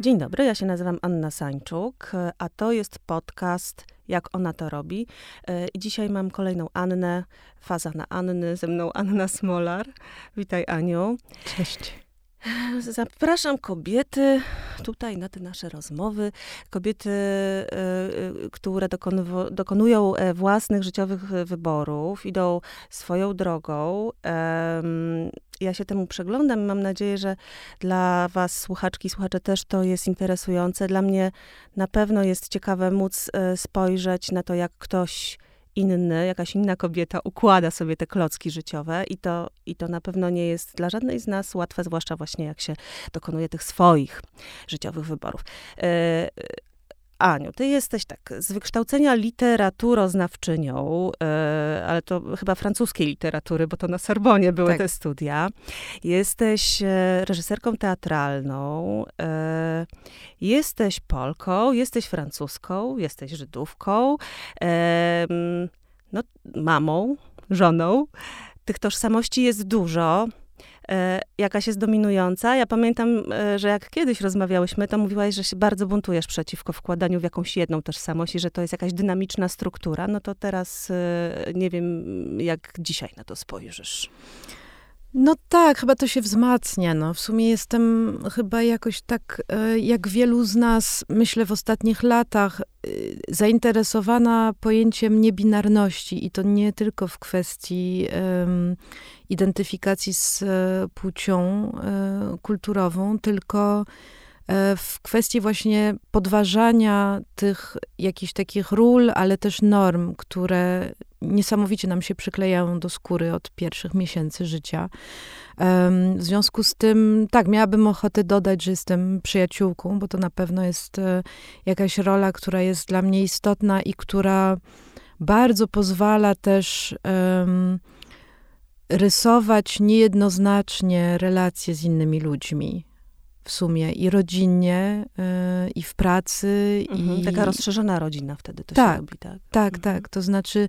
Dzień dobry, ja się nazywam Anna Sańczuk, a to jest podcast Jak ona to robi. E, dzisiaj mam kolejną Annę, faza na Anny, ze mną Anna Smolar. Witaj Aniu. Cześć. Zapraszam kobiety tutaj na te nasze rozmowy. Kobiety, e, e, które dokonują e, własnych życiowych wyborów, idą swoją drogą. Ja się temu przeglądam. Mam nadzieję, że dla Was, słuchaczki słuchacze, też to jest interesujące. Dla mnie na pewno jest ciekawe móc spojrzeć na to, jak ktoś inny, jakaś inna kobieta układa sobie te klocki życiowe i to, i to na pewno nie jest dla żadnej z nas łatwe, zwłaszcza właśnie jak się dokonuje tych swoich życiowych wyborów. Aniu, ty jesteś tak z wykształcenia literaturoznawczynią, e, ale to chyba francuskiej literatury, bo to na Sorbonie były tak. te studia. Jesteś e, reżyserką teatralną, e, jesteś Polką, jesteś francuską, jesteś Żydówką, no, mamą, żoną. Tych tożsamości jest dużo. E, jakaś jest dominująca. Ja pamiętam, e, że jak kiedyś rozmawiałyśmy, to mówiłaś, że się bardzo buntujesz przeciwko wkładaniu w jakąś jedną tożsamość i że to jest jakaś dynamiczna struktura. No to teraz e, nie wiem, jak dzisiaj na to spojrzysz. No tak, chyba to się wzmacnia. No. W sumie jestem chyba jakoś tak, jak wielu z nas, myślę w ostatnich latach, zainteresowana pojęciem niebinarności i to nie tylko w kwestii um, identyfikacji z e, płcią e, kulturową, tylko e, w kwestii właśnie podważania tych jakichś takich ról, ale też norm, które niesamowicie nam się przyklejają do skóry od pierwszych miesięcy życia. W związku z tym, tak, miałabym ochotę dodać, że jestem przyjaciółką, bo to na pewno jest jakaś rola, która jest dla mnie istotna i która bardzo pozwala też um, rysować niejednoznacznie relacje z innymi ludźmi. W sumie i rodzinnie, yy, i w pracy. Mhm, i... Taka rozszerzona rodzina wtedy to tak, się robi, tak? Tak, mhm. tak. To znaczy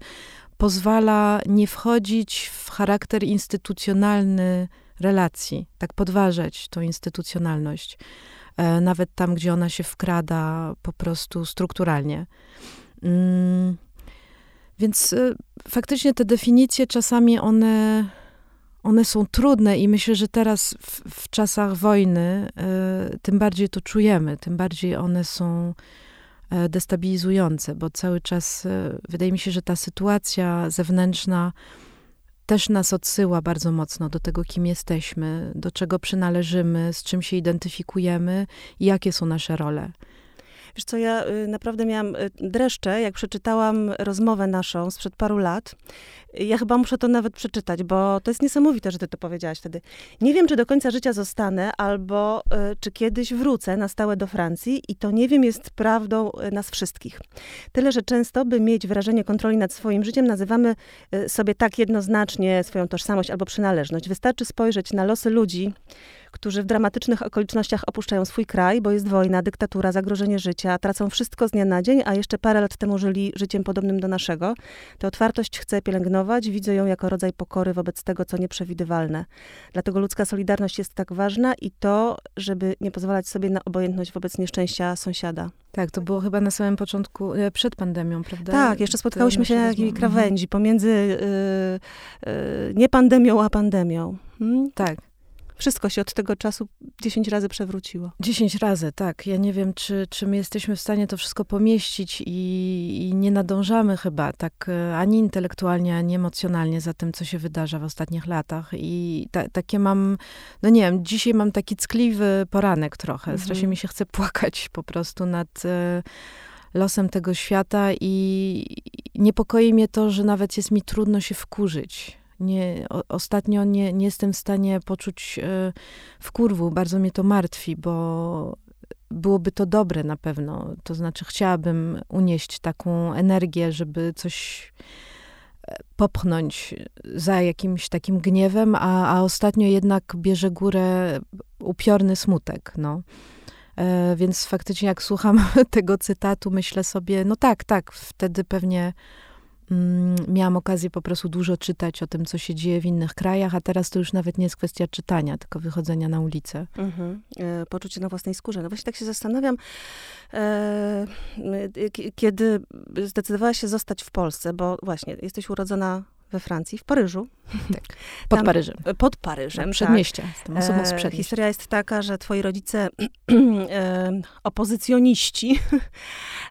pozwala nie wchodzić w charakter instytucjonalny relacji, tak podważać tą instytucjonalność, e, nawet tam, gdzie ona się wkrada po prostu strukturalnie. Mm. Więc y, faktycznie te definicje czasami one, one są trudne i myślę, że teraz w, w czasach wojny y, tym bardziej to czujemy, tym bardziej one są y, destabilizujące, bo cały czas wydaje mi się, że ta sytuacja zewnętrzna też nas odsyła bardzo mocno do tego, kim jesteśmy, do czego przynależymy, z czym się identyfikujemy i jakie są nasze role. Wiesz co, ja y, naprawdę miałam y, dreszcze, jak przeczytałam rozmowę naszą sprzed paru lat. Ja chyba muszę to nawet przeczytać, bo to jest niesamowite, że ty to powiedziałaś wtedy. Nie wiem, czy do końca życia zostanę, albo y, czy kiedyś wrócę na stałe do Francji i to nie wiem jest prawdą nas wszystkich. Tyle, że często, by mieć wrażenie kontroli nad swoim życiem, nazywamy sobie tak jednoznacznie swoją tożsamość albo przynależność. Wystarczy spojrzeć na losy ludzi, którzy w dramatycznych okolicznościach opuszczają swój kraj, bo jest wojna, dyktatura, zagrożenie życia, tracą wszystko z dnia na dzień, a jeszcze parę lat temu żyli życiem podobnym do naszego. Tę otwartość chcę pielęgnować, widzę ją jako rodzaj pokory wobec tego, co nieprzewidywalne. Dlatego ludzka solidarność jest tak ważna i to, żeby nie pozwalać sobie na obojętność wobec nieszczęścia sąsiada. Tak, to było chyba na samym początku, e, przed pandemią, prawda? Tak, jeszcze spotkałyśmy się na jakiejś krawędzi pomiędzy yy, yy, nie pandemią, a pandemią. Hmm? Tak wszystko się od tego czasu dziesięć razy przewróciło. Dziesięć razy, tak. Ja nie wiem, czy, czy my jesteśmy w stanie to wszystko pomieścić i, i nie nadążamy chyba tak e, ani intelektualnie, ani emocjonalnie za tym, co się wydarza w ostatnich latach. I ta, takie mam, no nie wiem, dzisiaj mam taki ckliwy poranek trochę. Mhm. Strasznie mi się chce płakać po prostu nad e, losem tego świata i niepokoi mnie to, że nawet jest mi trudno się wkurzyć nie, ostatnio nie, nie jestem w stanie poczuć e, wkurwu. Bardzo mnie to martwi, bo byłoby to dobre na pewno. To znaczy, chciałabym unieść taką energię, żeby coś e, popchnąć za jakimś takim gniewem, a, a ostatnio jednak bierze górę upiorny smutek. No. E, więc faktycznie, jak słucham tego cytatu, myślę sobie, no tak, tak, wtedy pewnie miałam okazję po prostu dużo czytać o tym, co się dzieje w innych krajach, a teraz to już nawet nie jest kwestia czytania, tylko wychodzenia na ulicę. Mhm. E, poczucie na własnej skórze. No właśnie tak się zastanawiam, e, kiedy zdecydowałaś się zostać w Polsce, bo właśnie jesteś urodzona we Francji, w Paryżu. Tak. Pod Tam, Paryżem. Pod Paryżem, Na przedmieście. Tak. Jestem osobą z e, Historia jest taka, że twoi rodzice, e, opozycjoniści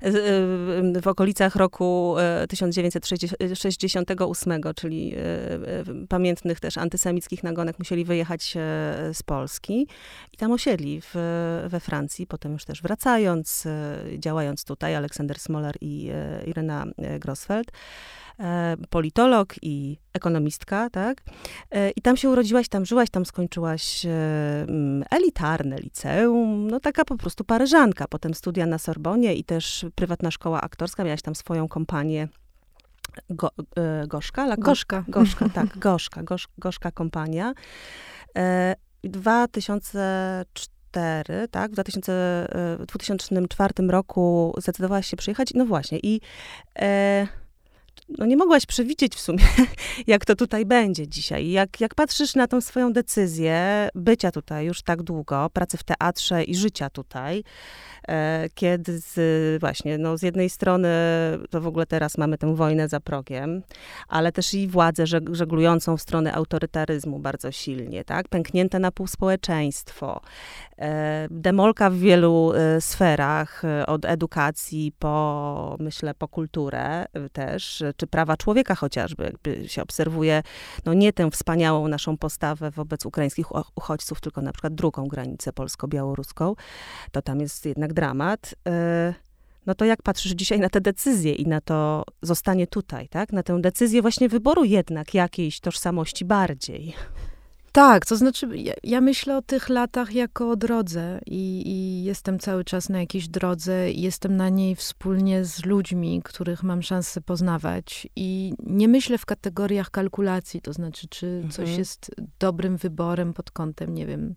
w okolicach roku 1968, e, czyli pamiętnych też antysemickich nagonek, musieli wyjechać z Polski i tam osiedli w, we Francji, potem już też wracając, działając tutaj, Aleksander Smolar i Irena Grossfeld. E, politolog i ekonomistka, tak? E, I tam się urodziłaś, tam żyłaś, tam skończyłaś e, mm, elitarne liceum, no taka po prostu paryżanka. Potem studia na Sorbonie i też prywatna szkoła aktorska, miałaś tam swoją kompanię Go, Gorzka? La, Gorzka. Gorzka, tak, Gorzka, Gorzka, Gorzka kompania. 2004, tak, w 2000, 2004 roku zdecydowałaś się przyjechać. No właśnie i e, no nie mogłaś przewidzieć w sumie, jak to tutaj będzie dzisiaj. Jak, jak patrzysz na tą swoją decyzję bycia tutaj już tak długo, pracy w teatrze i życia tutaj, e, kiedy z, właśnie, no z jednej strony to w ogóle teraz mamy tę wojnę za progiem, ale też i władzę żeglującą w stronę autorytaryzmu bardzo silnie, tak? Pęknięte na pół społeczeństwo, e, demolka w wielu e, sferach, od edukacji po, myślę, po kulturę też, czy prawa człowieka chociażby, jakby się obserwuje, no nie tę wspaniałą naszą postawę wobec ukraińskich uchodźców, tylko na przykład drugą granicę polsko-białoruską, to tam jest jednak dramat. E, no to jak patrzysz dzisiaj na te decyzje i na to zostanie tutaj, tak? Na tę decyzję właśnie wyboru jednak jakiejś tożsamości bardziej. Tak, to znaczy, ja, ja, myślę o tych latach jako o drodze i, i, jestem cały czas na jakiejś drodze i jestem na niej wspólnie z ludźmi, których mam szansę poznawać. I nie myślę w kategoriach kalkulacji, to znaczy, czy mhm. coś jest dobrym wyborem pod kątem, nie wiem.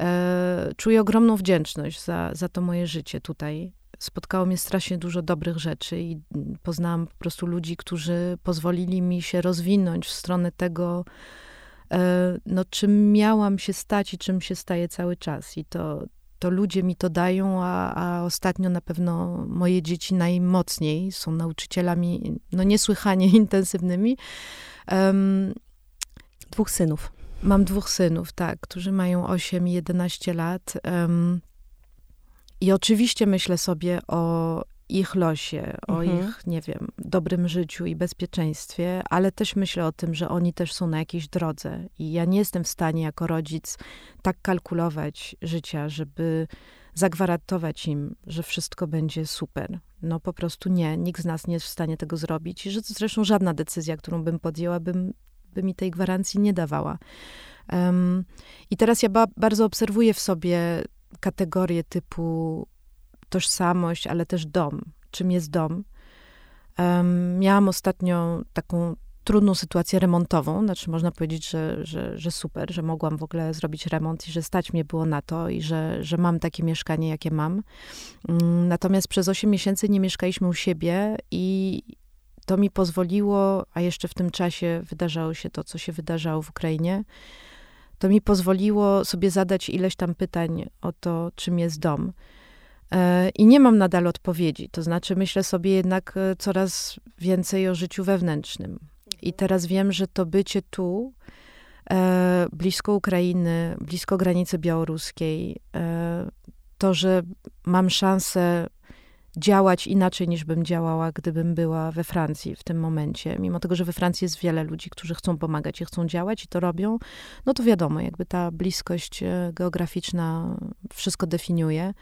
E, czuję ogromną wdzięczność za, za to moje życie tutaj. Spotkało mnie strasznie dużo dobrych rzeczy i poznałam po prostu ludzi, którzy pozwolili mi się rozwinąć w stronę tego, no, czym miałam się stać i czym się staję cały czas. I to, to ludzie mi to dają, a, a ostatnio na pewno moje dzieci najmocniej są nauczycielami no, niesłychanie intensywnymi. Um, dwóch synów. Mam dwóch synów, tak, którzy mają 8 i 11 lat. Um, I oczywiście myślę sobie o ich losie, o mhm. ich, nie wiem, dobrym życiu i bezpieczeństwie, ale też myślę o tym, że oni też są na jakiejś drodze. I ja nie jestem w stanie jako rodzic tak kalkulować życia, żeby zagwarantować im, że wszystko będzie super. No po prostu nie, nikt z nas nie jest w stanie tego zrobić. I że zresztą żadna decyzja, którą bym podjęła, bym, by mi tej gwarancji nie dawała. Um, I teraz ja ba bardzo obserwuję w sobie kategorie typu tożsamość, ale też dom. Czym jest dom? Um, miałam ostatnio taką trudną sytuację remontową, znaczy można powiedzieć, że, że, że super, że mogłam w ogóle zrobić remont i że stać mnie było na to i że, że mam takie mieszkanie, jakie mam. Um, natomiast przez 8 miesięcy nie mieszkaliśmy u siebie i to mi pozwoliło, a jeszcze w tym czasie wydarzało się to, co się wydarzało w Ukrainie, to mi pozwoliło sobie zadać ileś tam pytań o to, czym jest dom. E, I nie mam nadal odpowiedzi. To znaczy, myślę sobie jednak e, coraz więcej o życiu wewnętrznym. I teraz wiem, że to bycie tu, e, blisko Ukrainy, blisko granicy białoruskiej, to, że mam szansę działać inaczej niż bym działała, gdybym była we Francji w tym momencie. Mimo tego, że we Francji jest wiele ludzi, którzy chcą pomagać i chcą działać i to robią, no to wiadomo, jakby ta bliskość geograficzna wszystko definiuje.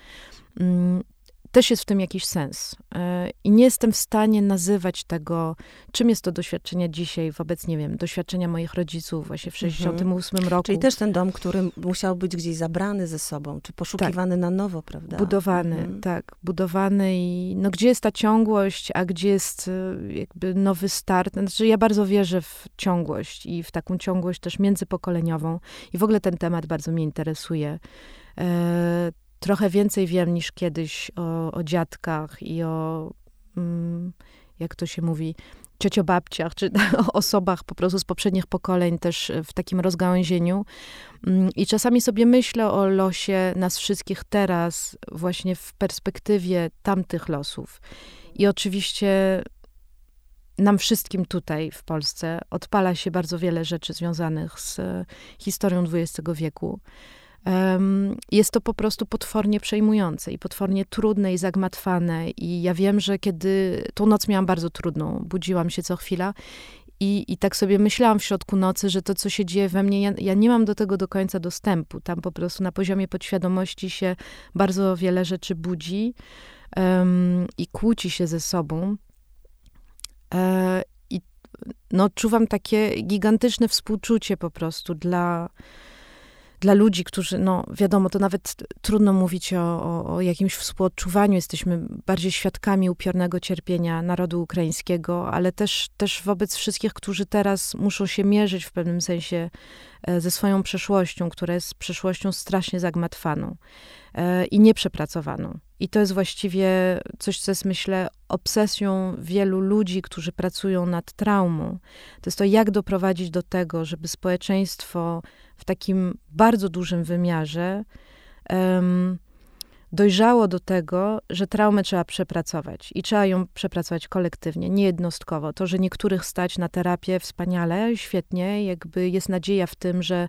Też jest w tym jakiś sens. E, I nie jestem w stanie nazywać tego, czym jest to doświadczenie dzisiaj wobec, nie wiem, doświadczenia moich rodziców właśnie w 68 mhm. roku. Czyli też ten dom, który musiał być gdzieś zabrany ze sobą, czy poszukiwany tak. na nowo, prawda? Budowany, mhm. tak. Budowany i no gdzie jest ta ciągłość, a gdzie jest e, jakby nowy start. Znaczy ja bardzo wierzę w ciągłość i w taką ciągłość też międzypokoleniową. I w ogóle ten temat bardzo mnie interesuje. E, trochę więcej wiem niż kiedyś o, o dziadkach i o, mm, jak to się mówi, ciociobabciach, czy osobach po prostu z poprzednich pokoleń też w takim rozgałęzieniu. Mm, I czasami sobie myślę o losie nas wszystkich teraz, właśnie w perspektywie tamtych losów. I oczywiście nam wszystkim tutaj w Polsce odpala się bardzo wiele rzeczy związanych z historią XX wieku. Jest to po prostu potwornie przejmujące i potwornie trudne i zagmatwane. I ja wiem, że kiedy tą noc miałam bardzo trudną, budziłam się co chwila i, I tak sobie myślałam w środku nocy, że to, co się dzieje we mnie, ja, ja, nie mam do tego do końca dostępu. Tam po prostu na poziomie podświadomości się bardzo wiele rzeczy budzi um, i kłóci się ze sobą. E, I no, czuwam takie gigantyczne współczucie po prostu dla, dla ludzi, którzy, no wiadomo, to nawet trudno mówić o, o, o, jakimś współodczuwaniu. Jesteśmy bardziej świadkami upiornego cierpienia narodu ukraińskiego, ale też, też wobec wszystkich, którzy teraz muszą się mierzyć w pewnym sensie e, ze swoją przeszłością, która jest przeszłością strasznie zagmatwaną e, i nieprzepracowaną. I to jest właściwie coś, co jest, myślę, obsesją wielu ludzi, którzy pracują nad traumą. To jest to, jak doprowadzić do tego, żeby społeczeństwo w takim bardzo dużym wymiarze um, dojrzało do tego, że traumę trzeba przepracować i trzeba ją przepracować kolektywnie, niejednostkowo. To, że niektórych stać na terapię wspaniale, świetnie, jakby jest nadzieja w tym, że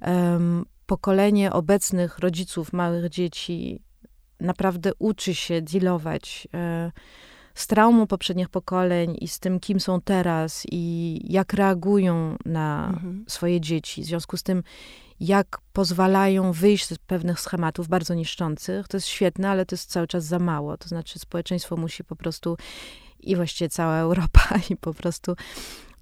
um, pokolenie obecnych rodziców małych dzieci naprawdę uczy się dealować e, z traumą poprzednich pokoleń i z tym, kim są teraz i jak reagują na mhm. swoje dzieci. W związku z tym, jak pozwalają wyjść z pewnych schematów bardzo niszczących, to jest świetne, ale to jest cały czas za mało. To znaczy, społeczeństwo musi po prostu i właściwie cała Europa i po prostu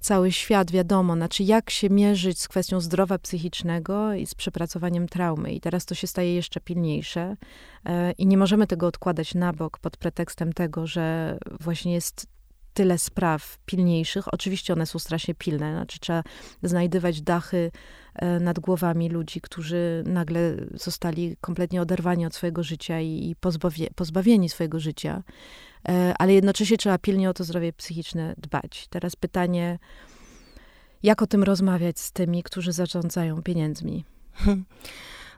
cały świat, wiadomo, znaczy jak się mierzyć z kwestią zdrowia psychicznego i z przepracowaniem traumy. I teraz to się staje jeszcze pilniejsze e, i nie możemy tego odkładać na bok pod pretekstem tego, że właśnie jest tyle spraw pilniejszych. Oczywiście one są strasznie pilne, znaczy trzeba znajdywać dachy e, nad głowami ludzi, którzy nagle zostali kompletnie oderwani od swojego życia i pozbawieni swojego życia. E, ale jednocześnie trzeba pilnie o to zdrowie psychiczne dbać. Teraz pytanie, jak o tym rozmawiać z tymi, którzy zarządzają pieniędzmi?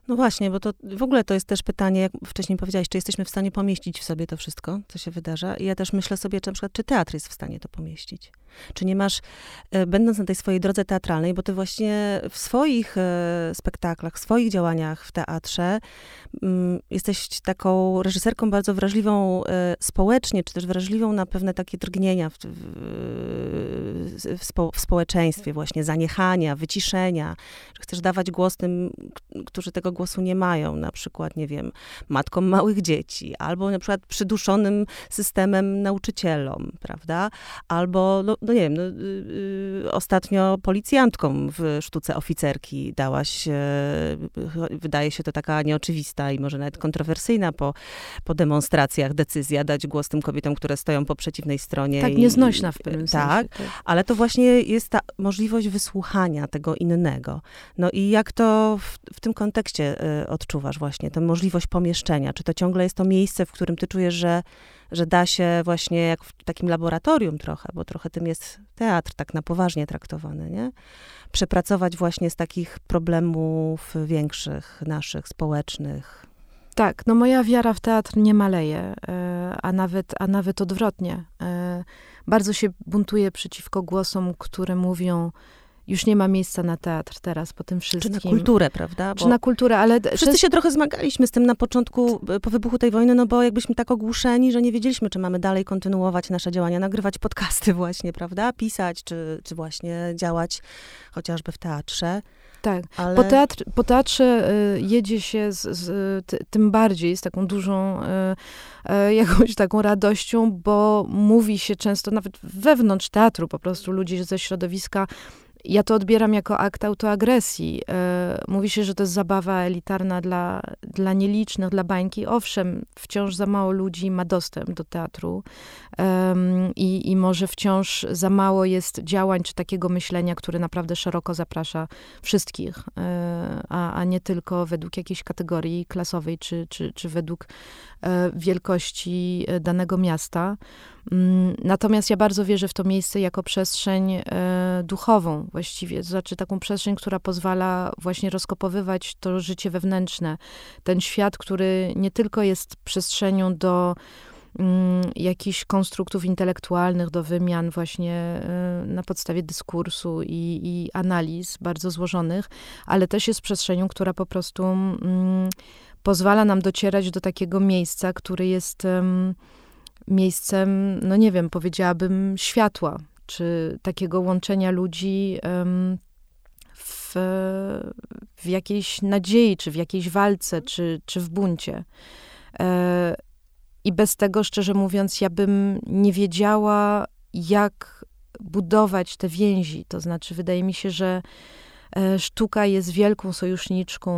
No właśnie, bo to w ogóle to jest też pytanie, jak wcześniej powiedziałeś, czy jesteśmy w stanie pomieścić w sobie to wszystko, co się wydarza. I ja też myślę sobie, czy na przykład, czy teatr jest w stanie to pomieścić. Czy nie masz, e, będąc na tej swojej drodze teatralnej, bo ty właśnie w swoich e, spektaklach, w swoich działaniach w teatrze mm, jesteś taką reżyserką bardzo wrażliwą e, społecznie, czy też wrażliwą na pewne takie drgnienia w, w, w społeczeństwie, właśnie zaniechania, wyciszenia, że chcesz dawać głos tym, którzy tego głosu nie mają, na przykład, nie wiem, matkom małych dzieci, albo na przykład przyduszonym systemem nauczycielom, prawda? Albo, no, no nie wiem, no, yy, ostatnio policjantkom w sztuce oficerki dałaś, yy, wydaje się to taka nieoczywista i może nawet kontrowersyjna po, po demonstracjach decyzja dać głos tym kobietom, które stoją po przeciwnej stronie. Tak, nieznośna w pewnym tak, sensie. Tak, ale to właśnie jest ta możliwość wysłuchania tego innego. No i jak to w, w tym kontekście y, odczuwasz właśnie, tę możliwość pomieszczenia? Czy to ciągle jest to miejsce, w którym ty czujesz, że że da się właśnie jak w takim laboratorium trochę, bo trochę tym jest teatr tak na poważnie traktowany, nie? Przepracować właśnie z takich problemów większych, naszych, społecznych. Tak, no moja wiara w teatr nie maleje, e, a nawet, a nawet odwrotnie. E, bardzo się buntuje przeciwko głosom, które mówią, już nie ma miejsca na teatr teraz po tym wszystkim. Czy na kulturę, prawda? Bo Czy na kulturę, ale... Wszyscy się trochę zmagaliśmy z tym na początku, e, po wybuchu tej wojny, no bo jakbyśmy tak ogłuszeni, że nie wiedzieliśmy, czy mamy dalej kontynuować nasze działania, nagrywać podcasty właśnie, prawda? Pisać, czy, czy właśnie działać chociażby w teatrze. Tak. Ale... Po, teatr, po teatrze y, jedzie się z, z tym bardziej z taką dużą y, y, jakąś taką radością, bo mówi się często nawet wewnątrz teatru po prostu ludzi ze środowiska ja to odbieram jako akt autoagresji. E, mówi się, że to jest zabawa elitarna dla, dla nielicznych, dla bańki. Owszem, wciąż za mało ludzi ma dostęp do teatru i, i może wciąż za mało jest działań czy takiego myślenia, które naprawdę szeroko zaprasza wszystkich, e, a, a nie tylko według jakiejś kategorii klasowej czy, czy, czy według e, wielkości e, danego miasta. Mm, natomiast ja bardzo wierzę w to miejsce jako przestrzeń duchową właściwie, to znaczy taką przestrzeń, która pozwala właśnie rozkopowywać to życie wewnętrzne. Ten świat, który nie tylko jest przestrzenią do jakichś konstruktów intelektualnych, do wymian właśnie na podstawie dyskursu i, i analiz bardzo złożonych, ale też jest przestrzenią, która po prostu mm, pozwala nam docierać do takiego miejsca, który jest miejscem, no nie wiem, powiedziałabym światła, czy takiego łączenia ludzi w, w jakiejś nadziei, czy w jakiejś walce, czy, czy w buncie. I bez tego, szczerze mówiąc, ja bym nie wiedziała, jak budować te więzi. To znaczy, wydaje mi się, że sztuka jest wielką sojuszniczką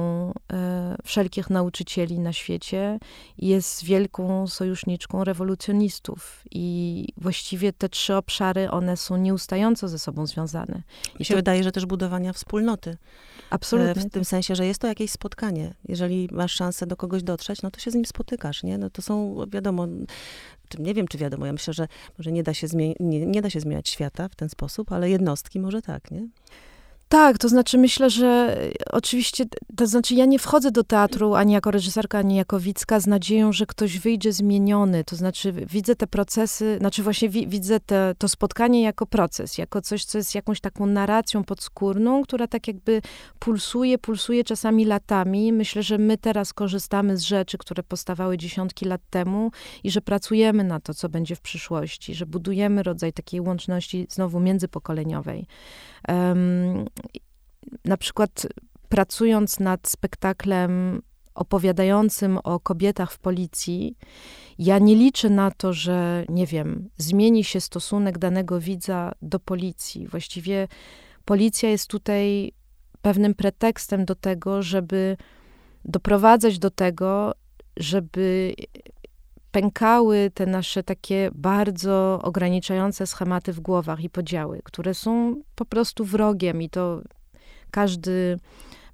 e, wszelkich nauczycieli na świecie, jest wielką sojuszniczką rewolucjonistów i właściwie te trzy obszary, one są nieustająco ze sobą związane. I Mi się to... wydaje, że też budowania wspólnoty. Absolutnie. W tym sensie, że jest to jakieś spotkanie. Jeżeli masz szansę do kogoś dotrzeć, no to się z nim spotykasz, nie? No to są, wiadomo, nie wiem, czy wiadomo, ja myślę, że może nie da się, zmieni- nie, nie da się zmieniać świata w ten sposób, ale jednostki może tak, nie? Tak, to znaczy myślę, że oczywiście, to znaczy ja nie wchodzę do teatru ani jako reżyserka, ani jako widzka z nadzieją, że ktoś wyjdzie zmieniony. To znaczy widzę te procesy, znaczy właśnie wi widzę te, to spotkanie jako proces, jako coś, co jest jakąś taką narracją podskórną, która tak jakby pulsuje, pulsuje czasami latami. Myślę, że my teraz korzystamy z rzeczy, które powstawały dziesiątki lat temu i że pracujemy na to, co będzie w przyszłości, że budujemy rodzaj takiej łączności znowu międzypokoleniowej. Um, na przykład pracując nad spektaklem opowiadającym o kobietach w policji, ja nie liczę na to, że, nie wiem, zmieni się stosunek danego widza do policji. Właściwie policja jest tutaj pewnym pretekstem do tego, żeby doprowadzać do tego, żeby pękały te nasze takie bardzo ograniczające schematy w głowach i podziały, które są po prostu wrogiem i to każdy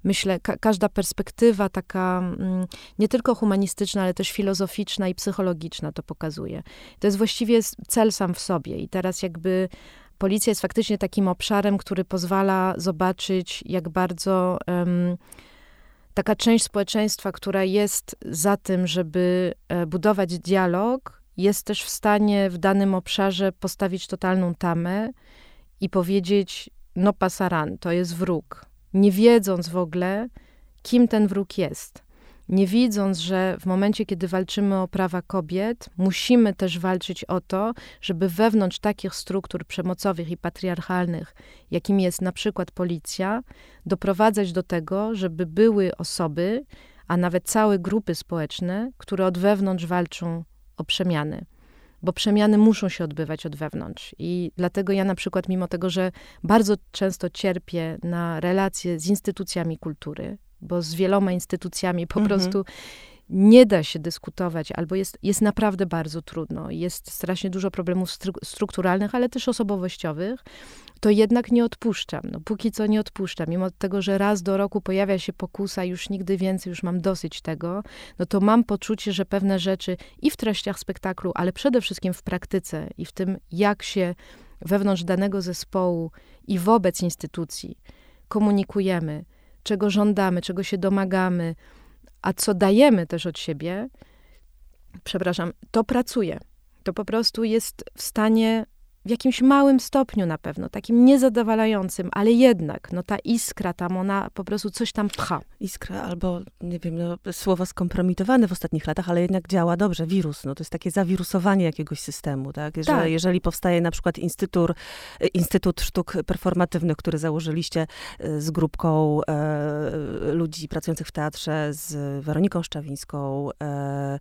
myślę, ka każda perspektywa taka mm, nie tylko humanistyczna, ale też filozoficzna i psychologiczna to pokazuje. To jest właściwie cel sam w sobie i teraz jakby policja jest faktycznie takim obszarem, który pozwala zobaczyć, jak bardzo um, taka część społeczeństwa, która jest za tym, żeby e, budować dialog, jest też w stanie w danym obszarze postawić totalną tamę i powiedzieć, no pasaran, to jest wróg, nie wiedząc w ogóle, kim ten wróg jest nie widząc, że w momencie, kiedy walczymy o prawa kobiet, musimy też walczyć o to, żeby wewnątrz takich struktur przemocowych i patriarchalnych, jakim jest na przykład policja, doprowadzać do tego, żeby były osoby, a nawet całe grupy społeczne, które od wewnątrz walczą o przemiany bo przemiany muszą się odbywać od wewnątrz. I dlatego ja na przykład, mimo tego, że bardzo często cierpię na relacje z instytucjami kultury, bo z wieloma instytucjami po mhm. prostu nie da się dyskutować, albo jest, jest naprawdę bardzo trudno. Jest strasznie dużo problemów stru strukturalnych, ale też osobowościowych, to jednak nie odpuszczam. No, póki co nie odpuszczam. Mimo tego, że raz do roku pojawia się pokusa, już nigdy więcej, już mam dosyć tego, no to mam poczucie, że pewne rzeczy i w treściach spektaklu, ale przede wszystkim w praktyce i w tym, jak się wewnątrz danego zespołu i wobec instytucji komunikujemy, czego żądamy, czego się domagamy, a co dajemy też od siebie, przepraszam, to pracuje. To po prostu jest w stanie w jakimś małym stopniu na pewno, takim niezadowalającym, ale jednak, no ta iskra tam, ona po prostu coś tam pcha. Iskra albo, nie wiem, no, słowo skompromitowane w ostatnich latach, ale jednak działa dobrze, wirus, no to jest takie zawirusowanie jakiegoś systemu, tak? Jeżeli, tak. jeżeli powstaje na przykład Instytut, Instytut Sztuk Performatywnych, który założyliście e, z grupką e, ludzi pracujących w teatrze, z Weroniką Szczawińską, e,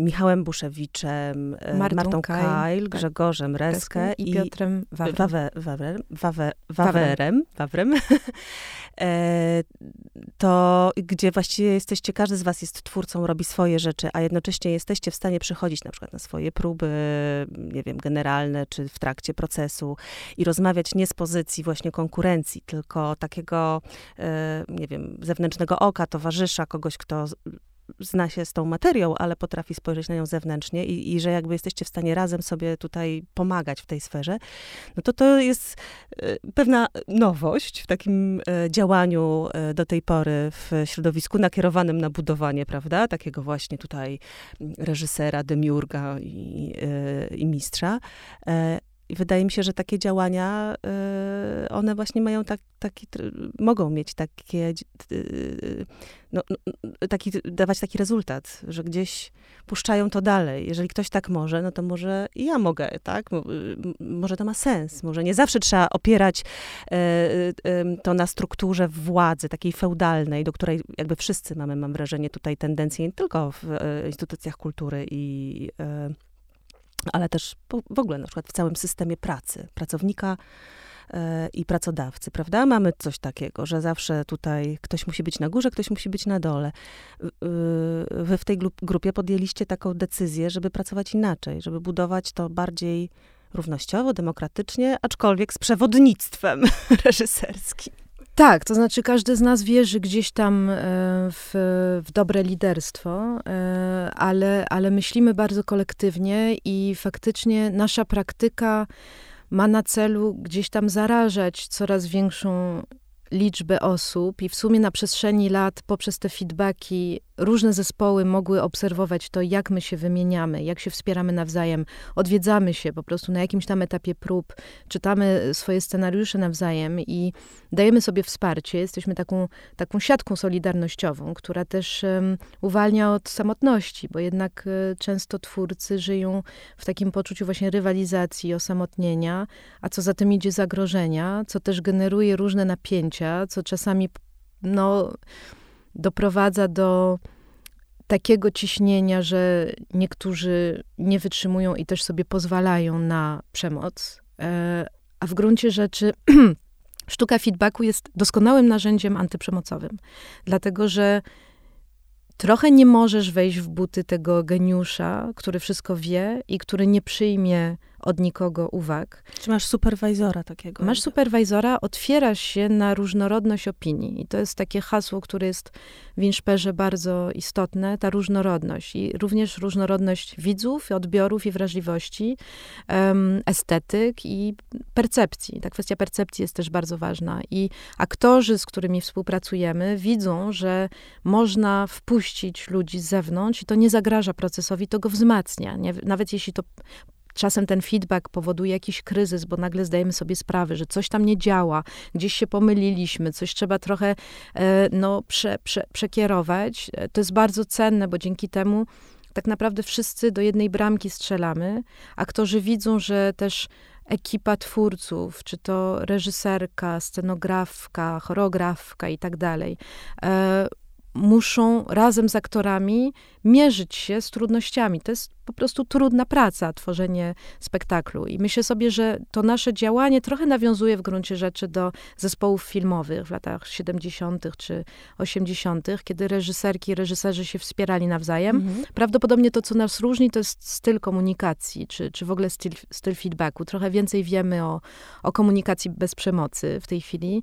Michałem Buszewiczem, e, Martą, Martą Kajl, tak. Grzegorzem Grzegorzem Reskę i, i Piotrem Wawrem. Wawe, Wawe, Wawe, Wawerem, Wawrem. to gdzie właściwie jesteście, każdy z was jest twórcą, robi swoje rzeczy, a jednocześnie jesteście w stanie przychodzić na przykład na swoje próby, nie wiem, generalne, czy w trakcie procesu i rozmawiać nie z pozycji właśnie konkurencji, tylko takiego, nie wiem, zewnętrznego oka, towarzysza, kogoś, kto zna się z tą materią, ale potrafi spojrzeć na nią zewnętrznie i, i, że jakby jesteście w stanie razem sobie tutaj pomagać w tej sferze, no to to jest e, pewna nowość w takim e, działaniu e, do tej pory w środowisku nakierowanym na budowanie, prawda, takiego właśnie tutaj reżysera, demiurga i, i mistrza. I wydaje mi się, że takie działania, y, one właśnie mają tak, taki, mogą mieć takie, y, no, taki, dawać taki rezultat, że gdzieś puszczają to dalej. Jeżeli ktoś tak może, no to może i ja mogę, tak? Y, może to ma sens. Może nie zawsze trzeba opierać to na strukturze władzy, takiej feudalnej, do której jakby wszyscy mamy, mam wrażenie, tutaj tendencję, nie tylko w instytucjach kultury i ale też w ogóle na przykład w całym systemie pracy pracownika e, i pracodawcy, prawda? Mamy coś takiego, że zawsze tutaj ktoś musi być na górze, ktoś musi być na dole. Wy w tej grupie podjęliście taką decyzję, żeby pracować inaczej, żeby budować to bardziej równościowo, demokratycznie, aczkolwiek z przewodnictwem reżyserskim. Tak, to znaczy każdy z nas wierzy gdzieś tam e, w, w dobre liderstwo, e, ale, ale myślimy bardzo kolektywnie i faktycznie nasza praktyka ma na celu gdzieś tam zarażać coraz większą liczbę osób i w sumie na przestrzeni lat poprzez te feedbacki różne zespoły mogły obserwować to, jak my się wymieniamy, jak się wspieramy nawzajem, odwiedzamy się po prostu na jakimś tam etapie prób, czytamy swoje scenariusze nawzajem i dajemy sobie wsparcie. Jesteśmy taką, taką siatką solidarnościową, która też um, uwalnia od samotności, bo jednak um, często twórcy żyją w takim poczuciu właśnie rywalizacji, osamotnienia, a co za tym idzie zagrożenia, co też generuje różne napięcia, co czasami no doprowadza do takiego ciśnienia, że niektórzy nie wytrzymują i też sobie pozwalają na przemoc. E, a w gruncie rzeczy sztuka feedbacku jest doskonałym narzędziem antyprzemocowym, dlatego że trochę nie możesz wejść w buty tego geniusza, który wszystko wie i który nie przyjmie od nikogo uwag. Czy masz superwajzora takiego? Masz superwajzora, otwierasz się na różnorodność opinii. I to jest takie hasło, które jest w Inszperze bardzo istotne, ta różnorodność. I również różnorodność widzów, odbiorów i wrażliwości, um, estetyk i percepcji. Ta kwestia percepcji jest też bardzo ważna. I aktorzy, z którymi współpracujemy, widzą, że można wpuścić ludzi z zewnątrz i to nie zagraża procesowi, to go wzmacnia. Nie? Nawet jeśli to Czasem ten feedback powoduje jakiś kryzys, bo nagle zdajemy sobie sprawę, że coś tam nie działa, gdzieś się pomyliliśmy, coś trzeba trochę e, no, prze, prze, przekierować. E, to jest bardzo cenne, bo dzięki temu tak naprawdę wszyscy do jednej bramki strzelamy. Aktorzy widzą, że też ekipa twórców, czy to reżyserka, scenografka, choreografka i tak dalej, e, muszą razem z aktorami mierzyć się z trudnościami. To jest po prostu trudna praca, tworzenie spektaklu. I myślę sobie, że to nasze działanie trochę nawiązuje w gruncie rzeczy do zespołów filmowych w latach 70. czy 80., kiedy reżyserki i reżyserzy się wspierali nawzajem. Mhm. Prawdopodobnie to, co nas różni, to jest styl komunikacji, czy, czy w ogóle styl, styl feedbacku. Trochę więcej wiemy o, o komunikacji bez przemocy w tej chwili.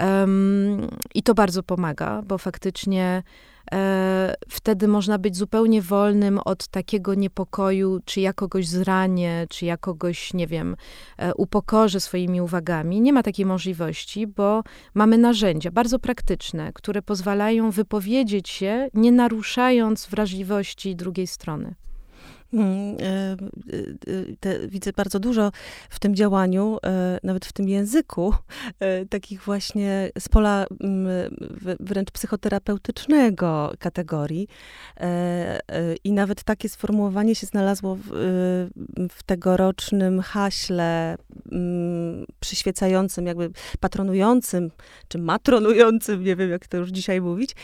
Um, I to bardzo pomaga, bo faktycznie wtedy można być zupełnie wolnym od takiego niepokoju, czy ja kogoś zranię, czy ja kogoś, nie wiem, e, upokorzę swoimi uwagami. Nie ma takiej możliwości, bo mamy narzędzia bardzo praktyczne, które pozwalają wypowiedzieć się, nie naruszając wrażliwości drugiej strony. Mm, e, e, te, widzę bardzo dużo w tym działaniu, e, nawet w tym języku, takich właśnie z pola mm, wręcz psychoterapeutycznego kategorii. I nawet takie sformułowanie się znalazło w, w tegorocznym haśle mm, przyświecającym, jakby patronującym, czy matronującym, nie wiem jak to już dzisiaj mówić,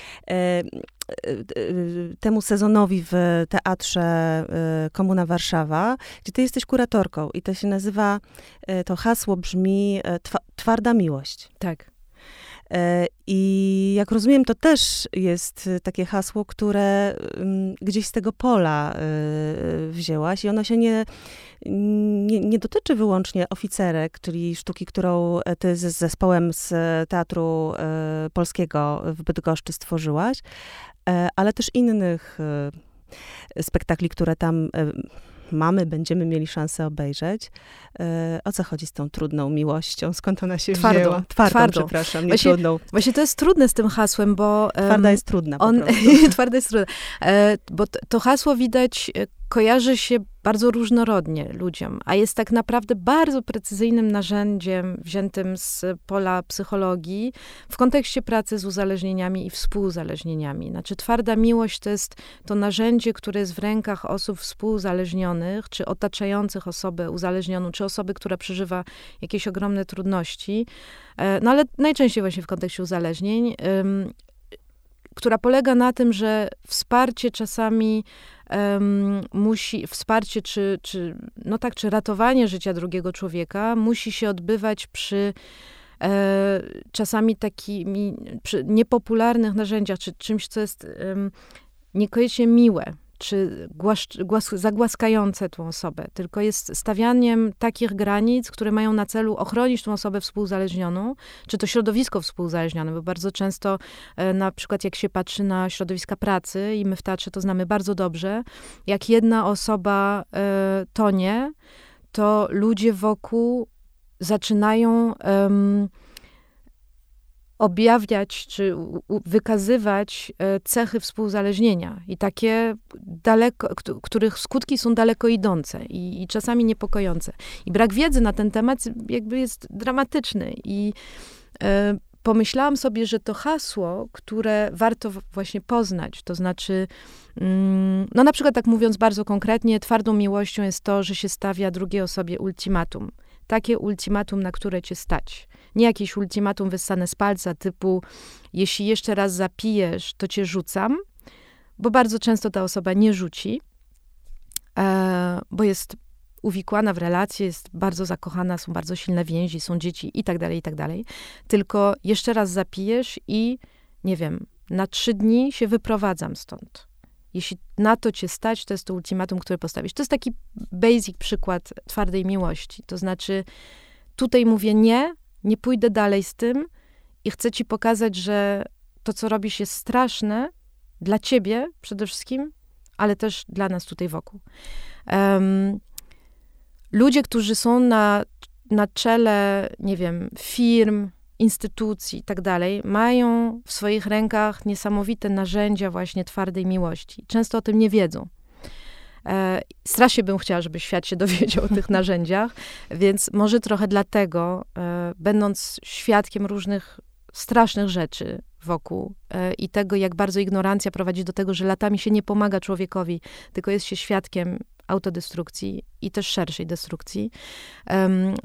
temu sezonowi w teatrze y, Komuna Warszawa, gdzie ty jesteś kuratorką i to się nazywa, y, to hasło brzmi y, Twarda miłość. Tak. I jak rozumiem, to też jest takie hasło, które gdzieś z tego pola wzięłaś i ono się nie, nie, nie dotyczy wyłącznie oficerek, czyli sztuki, którą ty z zespołem z Teatru Polskiego w Bydgoszczy stworzyłaś, ale też innych spektakli, które tam mamy, będziemy mieli szansę obejrzeć. E, o co chodzi z tą trudną miłością? Skąd ona się twardą, wzięła? Twardą, twardą. przepraszam, nie właśnie, trudną. Właśnie to jest trudne z tym hasłem, bo... Twarda jest trudna on, Twarda jest trudna. E, bo to hasło widać e, kojarzy się bardzo różnorodnie ludziom, a jest tak naprawdę bardzo precyzyjnym narzędziem wziętym z pola psychologii w kontekście pracy z uzależnieniami i współuzależnieniami. Znaczy, twarda miłość to jest to narzędzie, które jest w rękach osób współuzależnionych, czy otaczających osobę uzależnioną, czy osoby, która przeżywa jakieś ogromne trudności, e, no ale najczęściej właśnie w kontekście uzależnień, która polega na tym, że wsparcie czasami um, musi, wsparcie czy, czy, no tak, czy ratowanie życia drugiego człowieka musi się odbywać przy e, czasami takimi przy niepopularnych narzędziach, czy czymś, co jest um, niekoniecznie miłe czy głaszcz, głas, zagłaskające tą osobę, tylko jest stawianiem takich granic, które mają na celu ochronić tą osobę współzależnioną, czy to środowisko współzależnione, bo bardzo często e, na przykład jak się patrzy na środowiska pracy i my w teatrze to znamy bardzo dobrze, jak jedna osoba e, tonie, to ludzie wokół zaczynają objawiać czy wykazywać e, cechy współzależnienia i takie daleko, których skutki są daleko idące i, i, czasami niepokojące. I brak wiedzy na ten temat jakby jest dramatyczny i e, pomyślałam sobie, że to hasło, które warto właśnie poznać, to znaczy, mm, no na przykład tak mówiąc bardzo konkretnie, twardą miłością jest to, że się stawia drugiej osobie ultimatum. Takie ultimatum, na które cię stać nie jakieś ultimatum wyssane z palca typu jeśli jeszcze raz zapijesz, to cię rzucam, bo bardzo często ta osoba nie rzuci, e, bo jest uwikłana w relacje, jest bardzo zakochana, są bardzo silne więzi, są dzieci i tak dalej, i tak dalej. Tylko jeszcze raz zapijesz i nie wiem, na trzy dni się wyprowadzam stąd. Jeśli na to cię stać, to jest to ultimatum, które postawisz. To jest taki basic przykład twardej miłości. To znaczy, tutaj mówię nie, nie pójdę dalej z tym i chcę ci pokazać, że to, co robisz, jest straszne dla ciebie przede wszystkim, ale też dla nas tutaj wokół. Um, ludzie, którzy są na, na czele, nie wiem, firm, instytucji i tak dalej, mają w swoich rękach niesamowite narzędzia właśnie twardej miłości. Często o tym nie wiedzą. E, strasznie bym chciała, żeby świat się dowiedział o tych narzędziach, więc może trochę dlatego, e, będąc świadkiem różnych strasznych rzeczy wokół e, i tego, jak bardzo ignorancja prowadzi do tego, że latami się nie pomaga człowiekowi, tylko jest się świadkiem autodestrukcji i też szerszej destrukcji.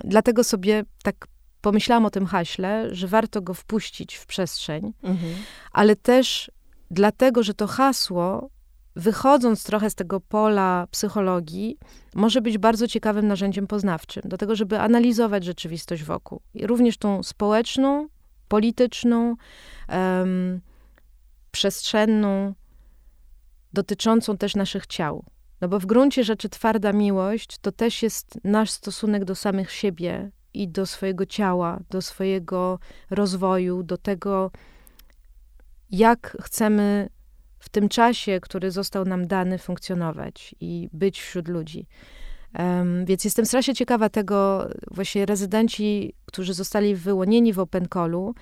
dlatego sobie tak pomyślałam o tym haśle, że warto go wpuścić w przestrzeń, mhm. ale też dlatego, że to hasło wychodząc trochę z tego pola psychologii, może być bardzo ciekawym narzędziem poznawczym, do tego, żeby analizować rzeczywistość wokół. Również tą społeczną, polityczną, um, przestrzenną, dotyczącą też naszych ciał. No bo w gruncie rzeczy twarda miłość to też jest nasz stosunek do samych siebie i do swojego ciała, do swojego rozwoju, do tego, jak chcemy w tym czasie, który został nam dany, funkcjonować i być wśród ludzi. Um, więc jestem strasznie ciekawa tego, właśnie rezydenci, którzy zostali wyłonieni w Open Callu,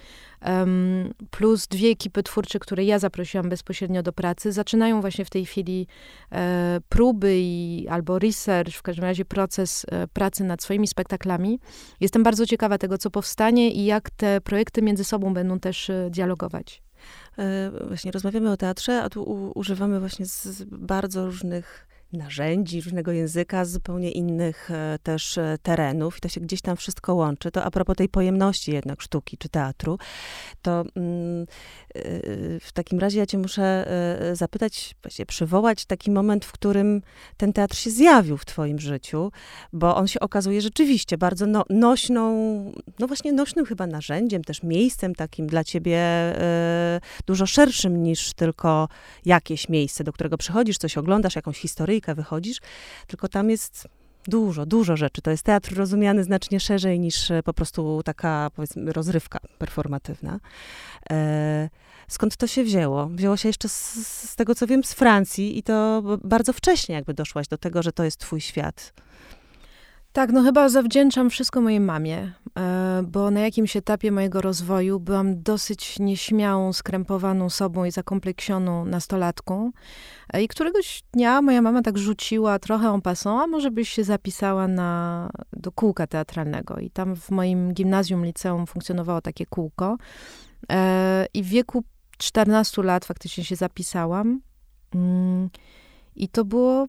um, plus dwie ekipy twórcze, które ja zaprosiłam bezpośrednio do pracy, zaczynają właśnie w tej chwili e, próby i, albo research, w każdym razie proces e, pracy nad swoimi spektaklami. Jestem bardzo ciekawa tego, co powstanie i jak te projekty między sobą będą też e, dialogować. E, właśnie rozmawiamy o teatrze, a tu używamy właśnie z bardzo różnych narzędzi, różnego języka, z zupełnie innych e, też e, terenów i to się gdzieś tam wszystko łączy. To a propos tej pojemności jednak sztuki czy teatru, to mm, e, w takim razie ja cię muszę zapytać, właściwie przywołać taki moment, w którym ten teatr się zjawił w twoim życiu, bo on się okazuje rzeczywiście bardzo no, nośną, no właśnie nośnym chyba narzędziem, też miejscem takim dla ciebie dużo szerszym niż tylko jakieś miejsce, do którego przychodzisz, coś oglądasz, jakąś wychodzisz, tylko tam jest dużo, dużo rzeczy. To jest teatr rozumiany znacznie szerzej niż e, po prostu taka, powiedzmy, rozrywka performatywna. E, skąd to się wzięło? Wzięło się jeszcze z, z, tego, co wiem, z Francji i to bardzo wcześnie jakby doszłaś do tego, że to jest twój świat. Tak, no chyba zawdzięczam wszystko mojej mamie, e, bo na jakimś etapie mojego rozwoju byłam dosyć nieśmiałą, skrępowaną sobą i zakompleksioną nastolatką. E, I któregoś dnia moja mama tak rzuciła trochę en passant, a może byś się zapisała na, do kółka teatralnego. I tam w moim gimnazjum, liceum funkcjonowało takie kółko. E, I w wieku 14 lat faktycznie się zapisałam. Mm, I to było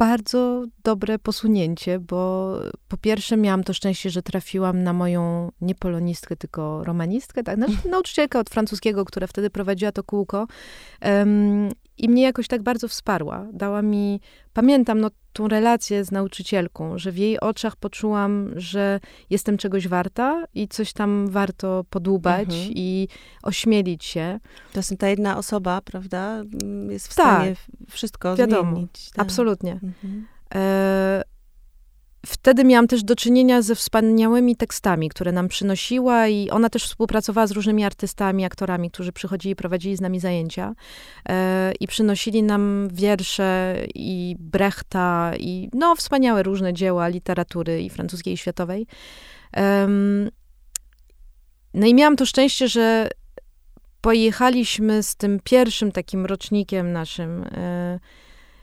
bardzo dobre posunięcie, bo po pierwsze miałam to szczęście, że trafiłam na moją nie polonistkę, tylko romanistkę, tak, znaczy nauczycielkę od francuskiego, która wtedy prowadziła to kółko. Um, i mnie jakoś tak bardzo wsparła. Dała mi, pamiętam no, tą relację z nauczycielką, że w jej oczach poczułam, że jestem czegoś warta i coś tam warto podłubać mhm. i ośmielić się. Czasem ta jedna osoba, prawda, jest w tak, stanie wszystko wiadomo, zmienić. Tak. Absolutnie. Mhm. E, Wtedy miałam też do czynienia ze wspaniałymi tekstami, które nam przynosiła i ona też współpracowała z różnymi artystami, aktorami, którzy przychodzili i prowadzili z nami zajęcia e, i przynosili nam wiersze i Brechta i no wspaniałe różne dzieła literatury i francuskiej i światowej. No i miałam to szczęście, że pojechaliśmy z tym pierwszym takim rocznikiem naszym e,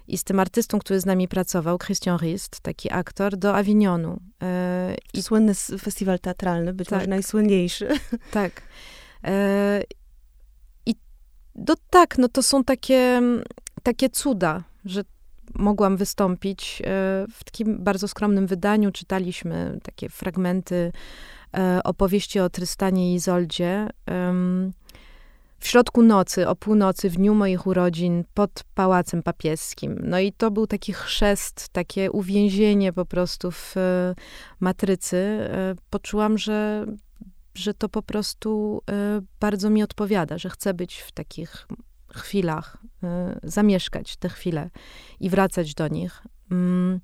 i z tym artystą, który z nami pracował, Christian Rist, taki aktor, do Avignonu. E, I słynny festiwal teatralny, być tak. może najsłynniejszy. Tak. E, I do, tak, no to są takie, takie cuda, że mogłam wystąpić e, w takim bardzo skromnym wydaniu. Czytaliśmy takie fragmenty opowieści o Trystanie i Izoldzie w środku nocy, o północy, w dniu moich urodzin, pod pałacem papieskim. No i to był taki chrzest, takie uwięzienie po prostu w e, matrycy. E, poczułam, że, że to po prostu e, bardzo mi odpowiada, że chcę być w takich chwilach, zamieszkać te chwile i wracać do nich. Mm,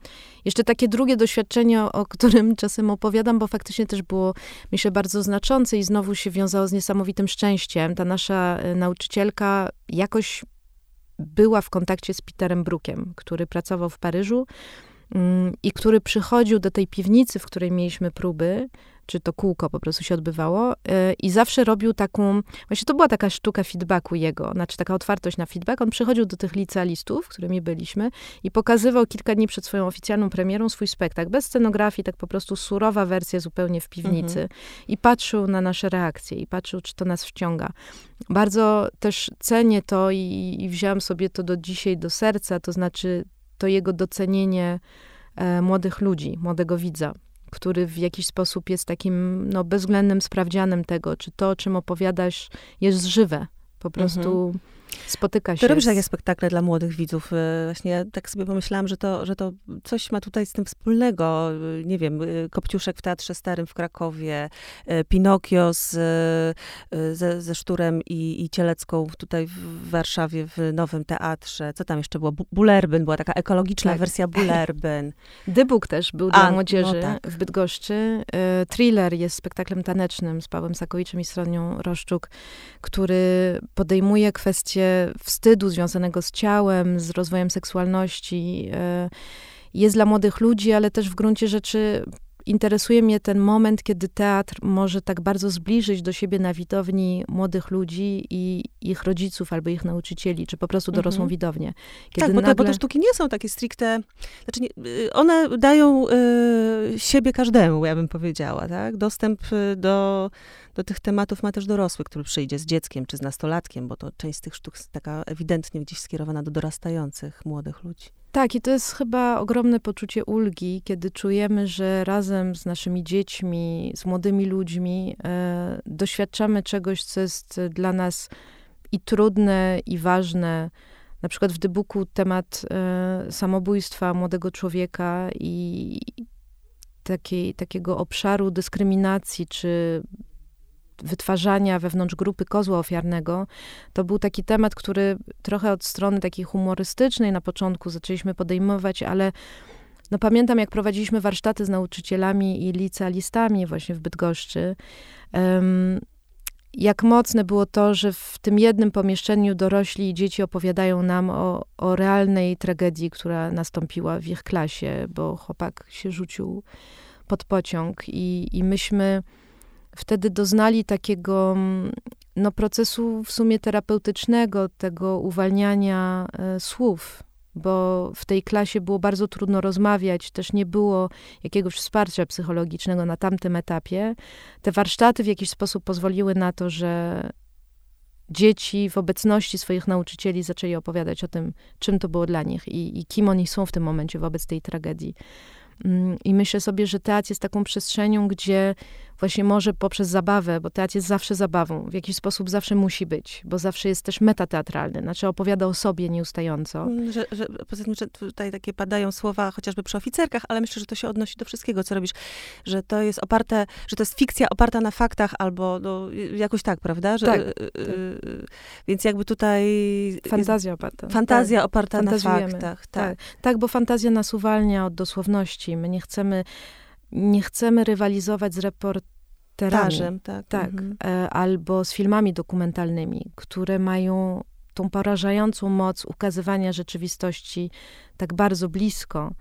jeszcze takie drugie doświadczenie, o którym czasem opowiadam, bo faktycznie też było, myślę, bardzo znaczące i znowu się wiązało z niesamowitym szczęściem. Ta nasza e, nauczycielka jakoś była w kontakcie z Peterem Brookiem, który pracował w Paryżu i który przychodził do tej piwnicy, w której mieliśmy próby, czy to kółko po prostu się odbywało e, i zawsze robił taką, właśnie to była taka sztuka feedbacku jego, znaczy taka otwartość na feedback. On przychodził do tych licealistów, którymi byliśmy i pokazywał kilka dni przed swoją oficjalną premierą swój spektakl, bez scenografii, tak po prostu surowa wersja zupełnie w piwnicy mhm. i patrzył na nasze reakcje i patrzył, czy to nas wciąga. Bardzo też cenię to i, i wziąłem sobie to do dzisiaj do serca, to znaczy to jego docenienie e, młodych ludzi, młodego widza który w jakiś sposób jest takim no, bezwzględnym sprawdzianem tego, czy to, o czym opowiadasz, jest żywe. Po prostu mhm. Spotyka się. To robisz takie spektakle dla młodych widzów. E, właśnie ja tak sobie pomyślałam, że to, że to coś ma tutaj z tym wspólnego. E, nie wiem, e, Kopciuszek w Teatrze Starym w Krakowie, Pinokio z, ze, ze Szturem i, i Cielecką tutaj w Warszawie w Nowym Teatrze. Co tam jeszcze było? Bulerbyn, była taka ekologiczna tak. wersja Bulerbyn. Dybuk też był dla A, młodzieży no tak. w Bydgoszczy. Thriller jest spektaklem tanecznym z Pawłem Sakowiczem i Sronią Roszczuk, który podejmuje kwestię wstydu związanego z ciałem, z rozwojem seksualności. E, jest dla młodych ludzi, ale też w gruncie rzeczy interesuje mnie ten moment, kiedy teatr może tak bardzo zbliżyć do siebie na widowni młodych ludzi i ich rodziców albo ich nauczycieli, czy po prostu dorosłą mm -hmm. widownię. Kiedy tak, bo, nagle... te, bo te sztuki nie są takie stricte, znaczy nie, y, one dają y, siebie każdemu, ja bym powiedziała, tak? Dostęp y, do, do tych tematów ma też dorosły, który przyjdzie z dzieckiem czy z nastolatkiem, bo to część z tych sztuk jest taka ewidentnie gdzieś skierowana do dorastających młodych ludzi. Tak, i to jest chyba ogromne poczucie ulgi, kiedy czujemy, że razem z naszymi dziećmi, z młodymi ludźmi e, doświadczamy czegoś, co jest dla nas i trudne, i ważne. Na przykład w Dybuku temat e, samobójstwa młodego człowieka i takiej, takiego obszaru dyskryminacji czy wytwarzania wewnątrz grupy kozła ofiarnego, to był taki temat, który trochę od strony takiej humorystycznej na początku zaczęliśmy podejmować, ale no pamiętam, jak prowadziliśmy warsztaty z nauczycielami i licealistami właśnie w Bydgoszczy, um, jak mocne było to, że w tym jednym pomieszczeniu dorośli i dzieci opowiadają nam o, o realnej tragedii, która nastąpiła w ich klasie, bo chłopak się rzucił pod pociąg i, i myśmy wtedy doznali takiego no, procesu w sumie terapeutycznego, tego uwalniania e, słów, bo w tej klasie było bardzo trudno rozmawiać, też nie było jakiegoś wsparcia psychologicznego na tamtym etapie. Te warsztaty w jakiś sposób pozwoliły na to, że dzieci w obecności swoich nauczycieli zaczęli opowiadać o tym, czym to było dla nich i, i kim oni są w tym momencie wobec tej tragedii. Mm, I myślę sobie, że teatr jest taką przestrzenią, gdzie właśnie może poprzez zabawę, bo teatr jest zawsze zabawą, w jakiś sposób zawsze musi być, bo zawsze jest też metateatralny, znaczy opowiada o sobie nieustająco. Mm, że, że, poza tym, że tutaj takie padają słowa chociażby przy oficerkach, ale myślę, że to się odnosi do wszystkiego, co robisz, że to jest oparte, że to jest fikcja oparta na faktach albo no, jakoś tak, prawda? Że, tak, y, y, więc jakby tutaj... Fantazja oparta. Fantazja tak, oparta na faktach. Tak. tak. tak, bo fantazja nas uwalnia od dosłowności. My nie chcemy nie chcemy rywalizować z reporterami. tak. tak mhm. E, albo z filmami dokumentalnymi, które mają tą porażającą moc ukazywania rzeczywistości tak bardzo blisko.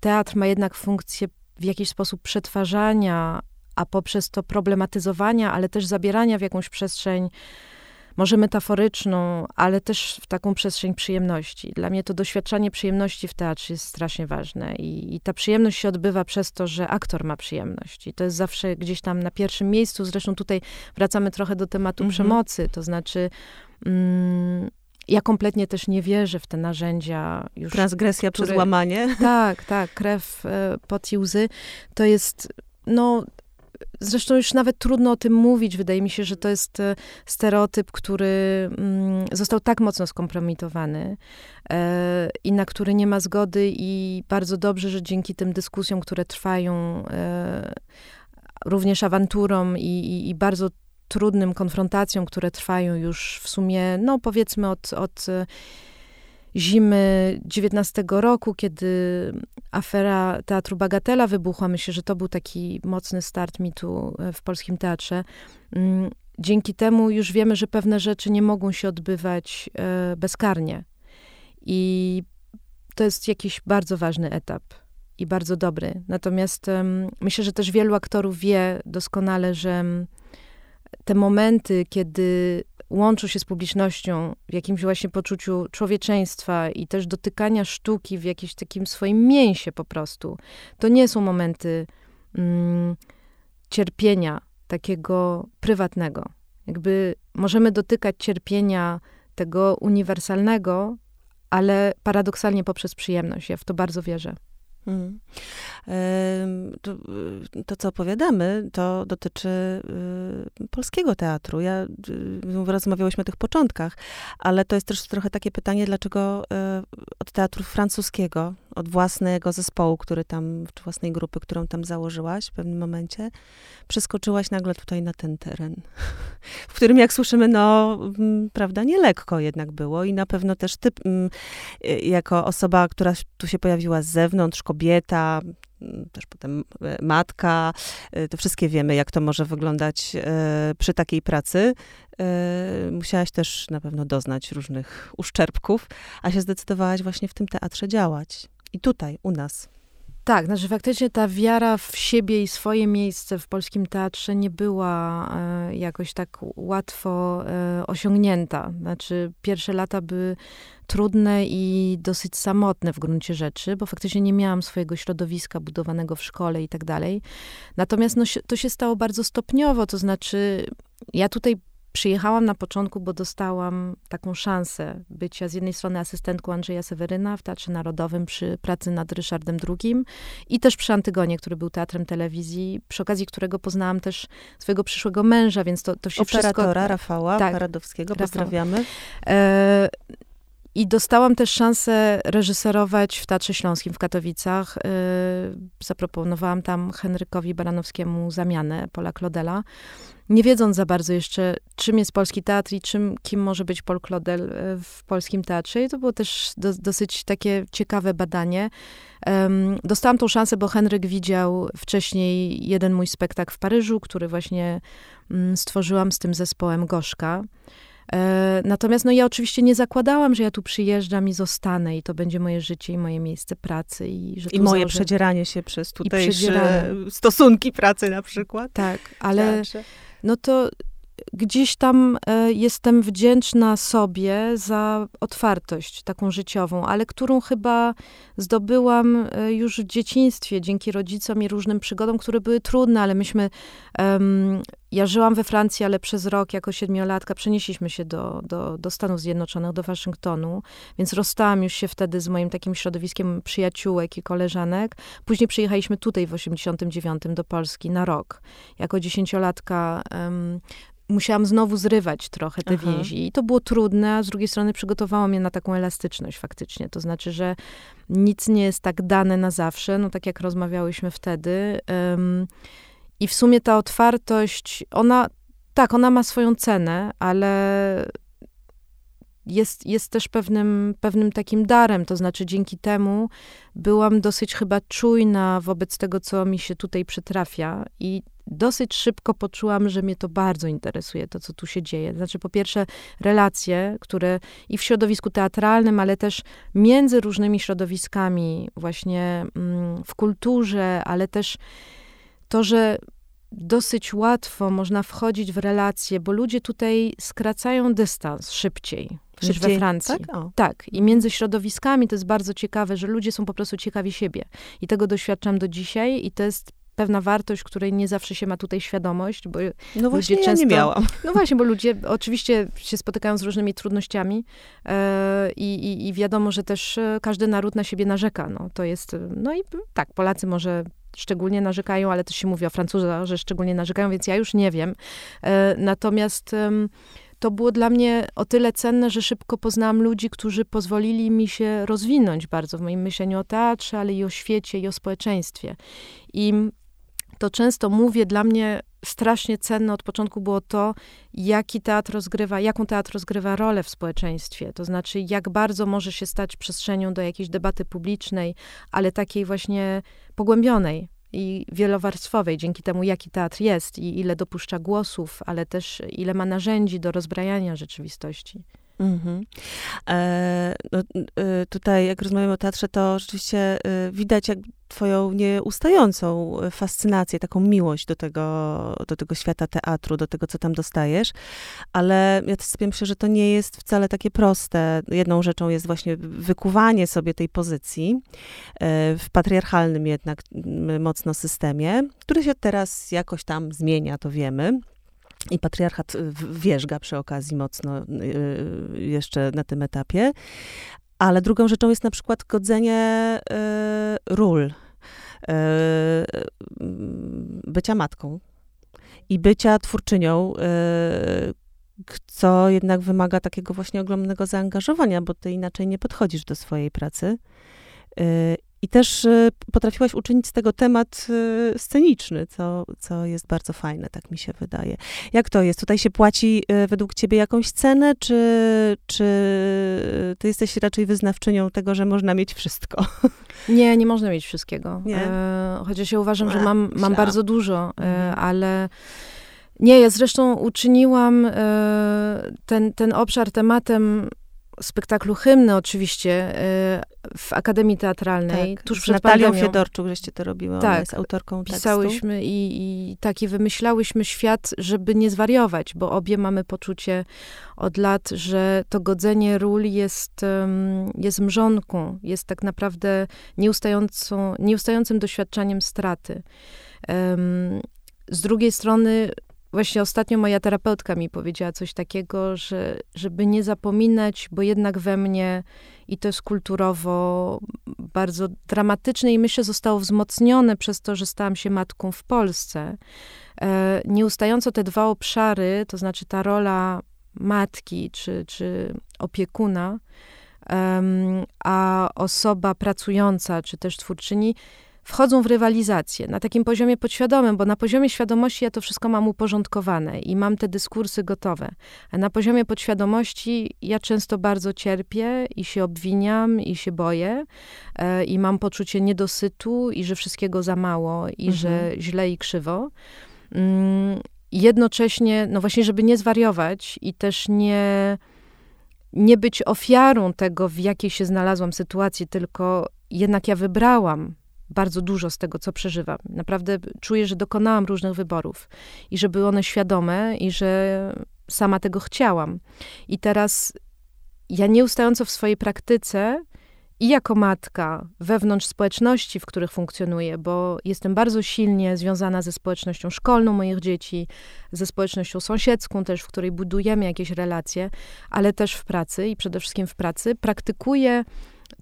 Teatr ma jednak funkcję w jakiś sposób przetwarzania, a poprzez to problematyzowania, ale też zabierania w jakąś przestrzeń może metaforyczną, ale też w taką przestrzeń przyjemności. Dla mnie to doświadczanie przyjemności w teatrze jest strasznie ważne i, i, ta przyjemność się odbywa przez to, że aktor ma przyjemność. I to jest zawsze gdzieś tam na pierwszym miejscu. Zresztą tutaj wracamy trochę do tematu mhm. przemocy, to znaczy... Mm, ja kompletnie też nie wierzę w te narzędzia. Już, Transgresja które, przez łamanie. Tak, tak, krew e, pod i łzy. To jest, no, Zresztą już nawet trudno o tym mówić. Wydaje mi się, że to jest e, stereotyp, który mm, został tak mocno skompromitowany e, i na który nie ma zgody, i bardzo dobrze, że dzięki tym dyskusjom, które trwają, e, również awanturom i, i, i bardzo trudnym konfrontacjom, które trwają już w sumie, no powiedzmy od, od zimy 19 roku, kiedy afera Teatru Bagatela wybuchła. Myślę, że to był taki mocny start mitu e, w polskim teatrze. Mm, dzięki temu już wiemy, że pewne rzeczy nie mogą się odbywać e, bezkarnie. I to jest jakiś bardzo ważny etap i bardzo dobry. Natomiast myślę, że też wielu aktorów wie doskonale, że te momenty, kiedy łączą się z publicznością w jakimś właśnie poczuciu człowieczeństwa i też dotykania sztuki w jakimś takim swoim mięsie po prostu. To nie są momenty mm, cierpienia takiego prywatnego. Jakby możemy dotykać cierpienia tego uniwersalnego, ale paradoksalnie poprzez przyjemność. Ja w to bardzo wierzę. Hmm. To, y, to, co opowiadamy, to dotyczy y, polskiego teatru. Ja, y, rozmawiałyśmy o tych początkach, ale to jest też trochę takie pytanie, dlaczego od teatru francuskiego, od własnego zespołu, który tam, czy własnej grupy, którą tam założyłaś w pewnym momencie, przeskoczyłaś nagle tutaj na ten teren, w którym, jak słyszymy, no, mm, prawda, nie lekko jednak było i na pewno też ty, mm, jako osoba, która tu się pojawiła z zewnątrz, kobieta, też potem e, matka, e, to wszystkie wiemy, jak to może wyglądać e, przy takiej pracy. Musiałaś też na pewno doznać różnych uszczerbków, a się zdecydowałaś właśnie w tym teatrze działać. I tutaj, u nas. Tak, znaczy faktycznie ta wiara w siebie i swoje miejsce w polskim teatrze nie była e, jakoś tak łatwo e, osiągnięta. Znaczy pierwsze lata były trudne i dosyć samotne w gruncie rzeczy, bo faktycznie nie miałam swojego środowiska budowanego w szkole i tak dalej. Natomiast no, to się stało bardzo stopniowo, to znaczy ja tutaj Przyjechałam na początku, bo dostałam taką szansę bycia z jednej strony asystentką Andrzeja Seweryna w Teatrze Narodowym przy pracy nad Ryszardem II i też przy Antygonie, który był teatrem telewizji, przy okazji którego poznałam też swojego przyszłego męża, więc to, to się Operatora wszystko... Rafała tak, Paradowskiego, pozdrawiamy. E, i dostałam też szansę reżyserować w Teatrze Śląskim w Katowicach. E, zaproponowałam tam Henrykowi Baranowskiemu zamianę Pola Klodela nie wiedząc za bardzo jeszcze, czym jest polski teatr i czym, kim może być Paul Claudel e, w polskim teatrze. I to było też do, dosyć takie ciekawe badanie. Dostałam tą szansę, bo Henryk widział wcześniej jeden mój spektakl w Paryżu, który właśnie um, stworzyłam z tym zespołem Gorzka. E, natomiast no ja oczywiście nie zakładałam, że ja tu przyjeżdżam i zostanę i to będzie moje życie i moje miejsce pracy. I, że I moje założę... przedzieranie się przez tutejsze stosunki pracy na przykład. Tak, ale no to gdzieś tam e, jestem wdzięczna sobie za otwartość taką życiową, ale którą chyba zdobyłam e, już w dzieciństwie dzięki rodzicom i różnym przygodom, które były trudne, ale myśmy ja żyłam we Francji, ale przez rok jako siedmiolatka przenieśliśmy się do, do, do Stanów Zjednoczonych, do Waszyngtonu, więc rozstałam już się wtedy z moim takim środowiskiem przyjaciółek i koleżanek. Później przyjechaliśmy tutaj w 89 do Polski na rok. Jako dziesięciolatka um, musiałam znowu zrywać trochę te Aha. więzi. I to było trudne, a z drugiej strony przygotowało mnie na taką elastyczność faktycznie. To znaczy, że nic nie jest tak dane na zawsze, no tak jak rozmawiałyśmy wtedy. Um, I w sumie ta otwartość, ona, tak, ona ma swoją cenę, ale jest, jest też pewnym, pewnym takim darem, to znaczy dzięki temu byłam dosyć chyba czujna wobec tego, co mi się tutaj przytrafia i dosyć szybko poczułam, że mnie to bardzo interesuje, to co tu się dzieje. Znaczy, po pierwsze, relacje, które i w środowisku teatralnym, ale też między różnymi środowiskami, właśnie mm, w kulturze, ale też to, że dosyć łatwo można wchodzić w relacje, bo ludzie tutaj skracają dystans szybciej. Szybciej, niż we Francji. Tak? tak? I między środowiskami to jest bardzo ciekawe, że ludzie są po prostu ciekawi siebie. I tego doświadczam do dzisiaj i to jest pewna wartość, której nie zawsze się ma tutaj świadomość, bo no właśnie ludzie często... Ja nie miałam. No właśnie, bo ludzie oczywiście się spotykają z różnymi trudnościami e, i, i, wiadomo, że też e, każdy naród na siebie narzeka. No, to jest, no i tak, Polacy może szczególnie narzekają, ale też się mówi o Francuzach, że szczególnie narzekają, więc ja już nie wiem. E, natomiast to było dla mnie o tyle cenne, że szybko poznałam ludzi, którzy pozwolili mi się rozwinąć bardzo w moim myśleniu o teatrze, ale i o świecie, i o społeczeństwie. I to często mówię, dla mnie strasznie cenne od początku było to, jaki teatr rozgrywa, jaką teatr rozgrywa rolę w społeczeństwie. To znaczy, jak bardzo może się stać przestrzenią do jakiejś debaty publicznej, ale takiej właśnie pogłębionej i wielowarstwowej, dzięki temu, jaki teatr jest i ile dopuszcza głosów, ale też ile ma narzędzi do rozbrajania rzeczywistości. Mhm. E, no, e, tutaj, jak rozmawiamy o teatrze, to rzeczywiście e, widać jak twoją nieustającą fascynację, taką miłość do tego, do tego świata teatru, do tego, co tam dostajesz, ale ja też sobie myślę, że to nie jest wcale takie proste. Jedną rzeczą jest właśnie wykuwanie sobie tej pozycji e, w patriarchalnym jednak mocno systemie, który się teraz jakoś tam zmienia, to wiemy. I patriarchat y, wierzga przy okazji mocno y, y, jeszcze na tym etapie. Ale drugą rzeczą jest na przykład godzenie ról, bycia matką i bycia twórczynią, co jednak wymaga takiego właśnie ogromnego zaangażowania, bo ty inaczej nie podchodzisz do swojej pracy. I też y, potrafiłaś uczynić z tego temat y, sceniczny, co, co jest bardzo fajne, tak mi się wydaje. Jak to jest? Tutaj się płaci y, według ciebie jakąś cenę, czy, czy ty jesteś raczej wyznawczynią tego, że można mieć wszystko? Nie, nie można mieć wszystkiego. Nie? E, chociaż ja uważam, że mam, mam bardzo dużo, e, mhm. ale... Nie, ja zresztą uczyniłam e, ten, ten obszar tematem spektaklu Hymny oczywiście y, w Akademii Teatralnej, tak, tuż przed Natalią pandemią. Fiedorczuk, żeście to robiły, tak, jest autorką pisałyśmy tekstu. i, i taki wymyślałyśmy świat, żeby nie zwariować, bo obie mamy poczucie od lat, że to godzenie ról jest, jest mrzonką, jest tak naprawdę nieustającą, nieustającym doświadczaniem straty. Z drugiej strony właśnie ostatnio moja terapeutka mi powiedziała coś takiego, że żeby nie zapominać, bo jednak we mnie i to jest kulturowo bardzo dramatyczne i myślę zostało wzmocnione przez to, że stałam się matką w Polsce. E, nieustająco te dwa obszary, to znaczy ta rola matki czy, czy opiekuna, a osoba pracująca, czy też twórczyni, wchodzą w rywalizację na takim poziomie podświadomym, bo na poziomie świadomości ja to wszystko mam uporządkowane i mam te dyskursy gotowe. A na poziomie podświadomości ja często bardzo cierpię i się obwiniam i się boję e, i mam poczucie niedosytu i że wszystkiego za mało i mhm. że źle i krzywo. Mm, jednocześnie, no właśnie, żeby nie zwariować i też nie, nie być ofiarą tego, w jakiej się znalazłam sytuacji, tylko jednak ja wybrałam bardzo dużo z tego, co przeżywam. Naprawdę czuję, że dokonałam różnych wyborów i że były one świadome i że sama tego chciałam. I teraz ja nieustająco w swojej praktyce i jako matka wewnątrz społeczności, w których funkcjonuję, bo jestem bardzo silnie związana ze społecznością szkolną moich dzieci, ze społecznością sąsiedzką też, w której budujemy jakieś relacje, ale też w pracy i przede wszystkim w pracy, praktykuję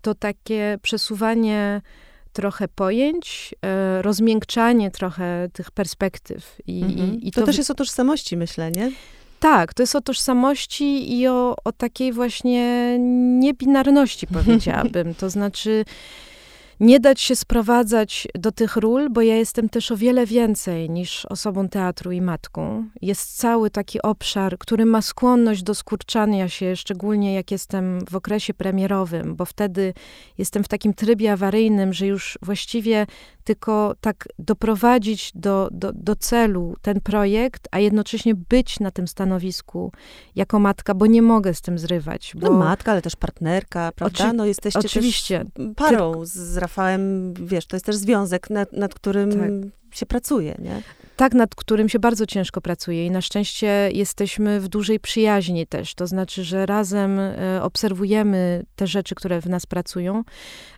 to takie przesuwanie trochę pojęć, e, rozmiękczanie trochę tych perspektyw. I, mhm. i, i to, to, też jest o tożsamości, myślę, nie? Tak, to jest o tożsamości i o, o takiej właśnie niebinarności, powiedziałabym. To znaczy, nie dać się sprowadzać do tych ról, bo ja jestem też o wiele więcej niż osobą teatru i matką. Jest cały taki obszar, który ma skłonność do skurczania się, szczególnie jak jestem w okresie premierowym, bo wtedy jestem w takim trybie awaryjnym, że już właściwie tylko tak doprowadzić do, do, do celu ten projekt, a jednocześnie być na tym stanowisku jako matka, bo nie mogę z tym zrywać. Bo... No matka, ale też partnerka, prawda? Oczy... No jesteście Oczywiście. parą z Rafałem, wiesz, to jest też związek, nad, nad którym tak. się pracuje, nie? tak, nad którym się bardzo ciężko pracuje i na szczęście jesteśmy w dużej przyjaźni też. To znaczy, że razem e, obserwujemy te rzeczy, które w nas pracują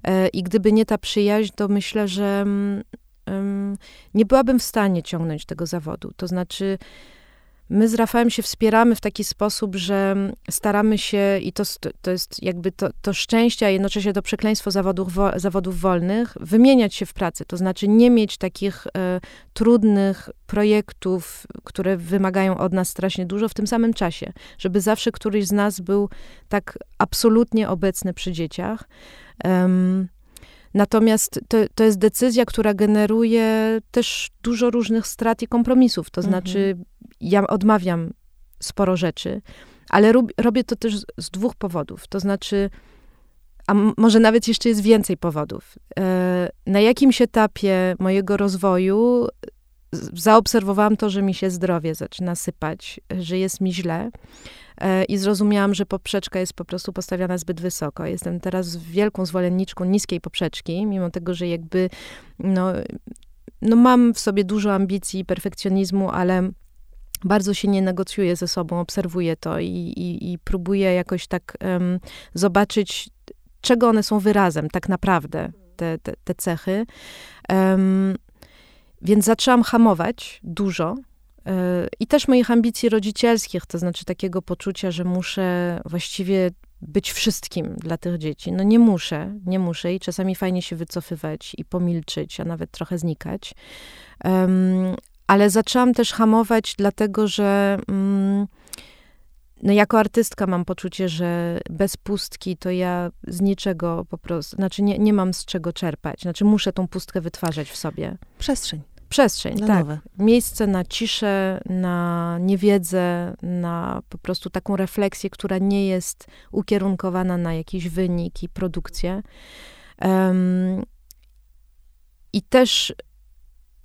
e, i gdyby nie ta przyjaźń, to myślę, że mm, nie byłabym w stanie ciągnąć tego zawodu. To znaczy, My z Rafałem się wspieramy w taki sposób, że staramy się, i to, to jest jakby to, to szczęście, a jednocześnie to przekleństwo zawodów, zawodów wolnych, wymieniać się w pracy. To znaczy nie mieć takich e, trudnych projektów, które wymagają od nas strasznie dużo w tym samym czasie. Żeby zawsze któryś z nas był tak absolutnie obecny przy dzieciach. Um, Natomiast to, to jest decyzja, która generuje też dużo różnych strat i kompromisów. To mhm. Ja odmawiam sporo rzeczy, ale rob, robię to też z, z dwóch powodów. To znaczy, a może nawet jeszcze jest więcej powodów. E, na jakimś etapie mojego rozwoju zaobserwowałam to, że mi się zdrowie zaczyna sypać, że jest mi źle. E, I zrozumiałam, że poprzeczka jest po prostu postawiona zbyt wysoko. Jestem teraz wielką zwolenniczką niskiej poprzeczki, mimo tego, że jakby no, no mam w sobie dużo ambicji i perfekcjonizmu, ale bardzo się nie negocjuję ze sobą, obserwuję to i, i, i próbuję jakoś tak um, zobaczyć, czego one są wyrazem tak naprawdę, te, te, te cechy. Um, więc zaczęłam hamować dużo. E, I też moich ambicji rodzicielskich, to znaczy takiego poczucia, że muszę właściwie być wszystkim dla tych dzieci. No nie muszę, nie muszę i czasami fajnie się wycofywać i pomilczyć, a nawet trochę znikać. Um, ale zaczęłam też hamować, dlatego że um, no jako artystka mam poczucie, że bez pustki to ja z niczego po prostu, znaczy nie, nie mam z czego czerpać. Znaczy muszę tą pustkę wytwarzać w sobie. Przestrzeń. Przestrzeń, na tak. Nowe. Miejsce na ciszę, na niewiedzę, na po prostu taką refleksję, która nie jest ukierunkowana na jakiś wynik i produkcję. Um, I też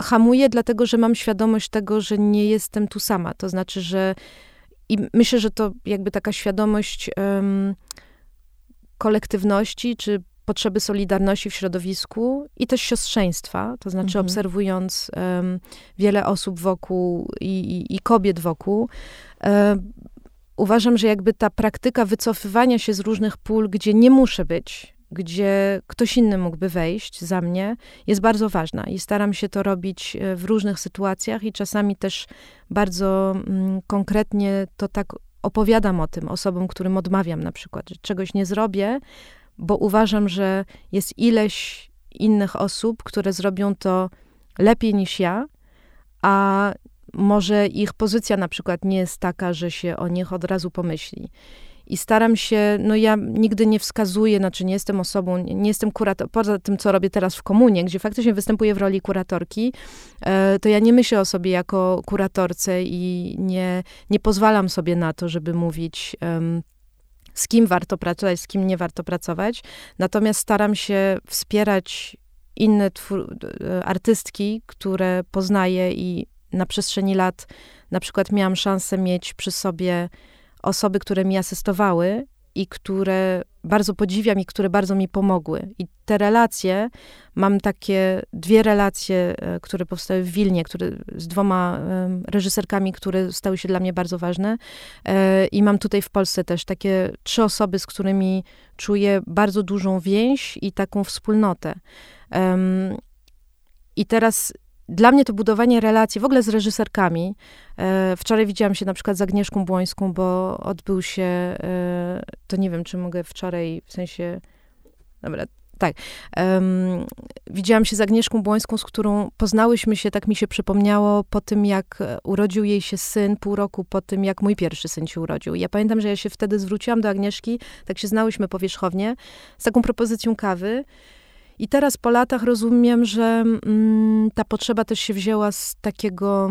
hamuję, dlatego że mam świadomość tego, że nie jestem tu sama. To znaczy, że i myślę, że to jakby taka świadomość um, kolektywności, czy potrzeby solidarności w środowisku i też siostrzeństwa, to znaczy mhm. obserwując um, wiele osób wokół i, i, i kobiet wokół, um, uważam, że jakby ta praktyka wycofywania się z różnych pól, gdzie nie muszę być, gdzie ktoś inny mógłby wejść za mnie, jest bardzo ważna i staram się to robić e, w różnych sytuacjach i czasami też bardzo mm, konkretnie to tak opowiadam o tym osobom, którym odmawiam na przykład, że czegoś nie zrobię, bo uważam, że jest ileś innych osób, które zrobią to lepiej niż ja, a może ich pozycja na przykład nie jest taka, że się o nich od razu pomyśli. I staram się, no ja nigdy nie wskazuję, znaczy nie jestem osobą, nie jestem kuratorem, poza tym, co robię teraz w komunie, gdzie faktycznie występuję w roli kuratorki, e, to ja nie myślę o sobie jako kuratorce i nie, nie pozwalam sobie na to, żeby mówić z kim warto pracować, z kim nie warto pracować. Natomiast staram się wspierać inne twór, e, artystki, które poznaję i na przestrzeni lat na przykład miałam szansę mieć przy sobie osoby, które mi asystowały i które bardzo podziwiam i które bardzo mi pomogły. I te relacje, mam takie dwie relacje, e, które powstały w Wilnie, które, z dwoma reżyserkami, które stały się dla mnie bardzo ważne. E, I mam tutaj w Polsce też takie trzy osoby, z którymi czuję bardzo dużą więź i taką wspólnotę. I teraz dla mnie to budowanie relacji, w ogóle z reżyserkami. E, wczoraj widziałam się na przykład z Agnieszką Błońską, bo odbył się, e, to nie wiem, czy mogę wczoraj, w sensie, dobra, tak. Um, widziałam się z Agnieszką Błońską, z którą poznałyśmy się, tak mi się przypomniało, po tym jak urodził jej się syn, pół roku po tym, jak mój pierwszy syn się urodził. Ja pamiętam, że ja się wtedy zwróciłam do Agnieszki, tak się znałyśmy powierzchownie, z taką propozycją kawy. I teraz po latach rozumiem, że mm, ta potrzeba też się wzięła z takiego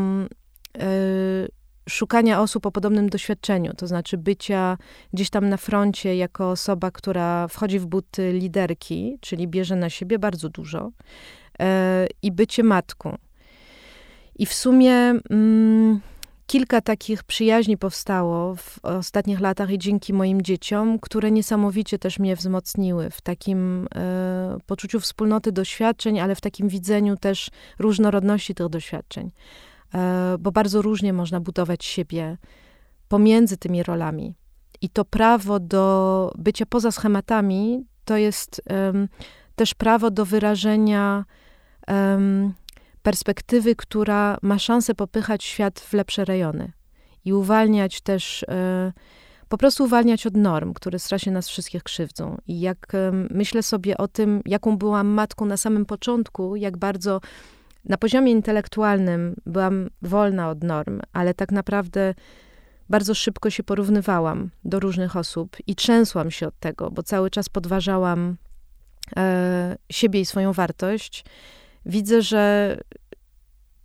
y, szukania osób o podobnym doświadczeniu, to znaczy bycia gdzieś tam na froncie jako osoba, która wchodzi w buty liderki, czyli bierze na siebie bardzo dużo, y, i bycie matką. I w sumie. Mm, kilka takich przyjaźni powstało w ostatnich latach i dzięki moim dzieciom, które niesamowicie też mnie wzmocniły w takim e, poczuciu wspólnoty doświadczeń, ale w takim widzeniu też różnorodności tych doświadczeń. E, bo bardzo różnie można budować siebie pomiędzy tymi rolami. I to prawo do bycia poza schematami to jest też prawo do wyrażenia perspektywy, która ma szansę popychać świat w lepsze rejony i uwalniać też, e, po prostu uwalniać od norm, które strasznie nas wszystkich krzywdzą. I jak e, myślę sobie o tym, jaką byłam matką na samym początku, jak bardzo na poziomie intelektualnym byłam wolna od norm, ale tak naprawdę bardzo szybko się porównywałam do różnych osób i trzęsłam się od tego, bo cały czas podważałam e, siebie i swoją wartość widzę, że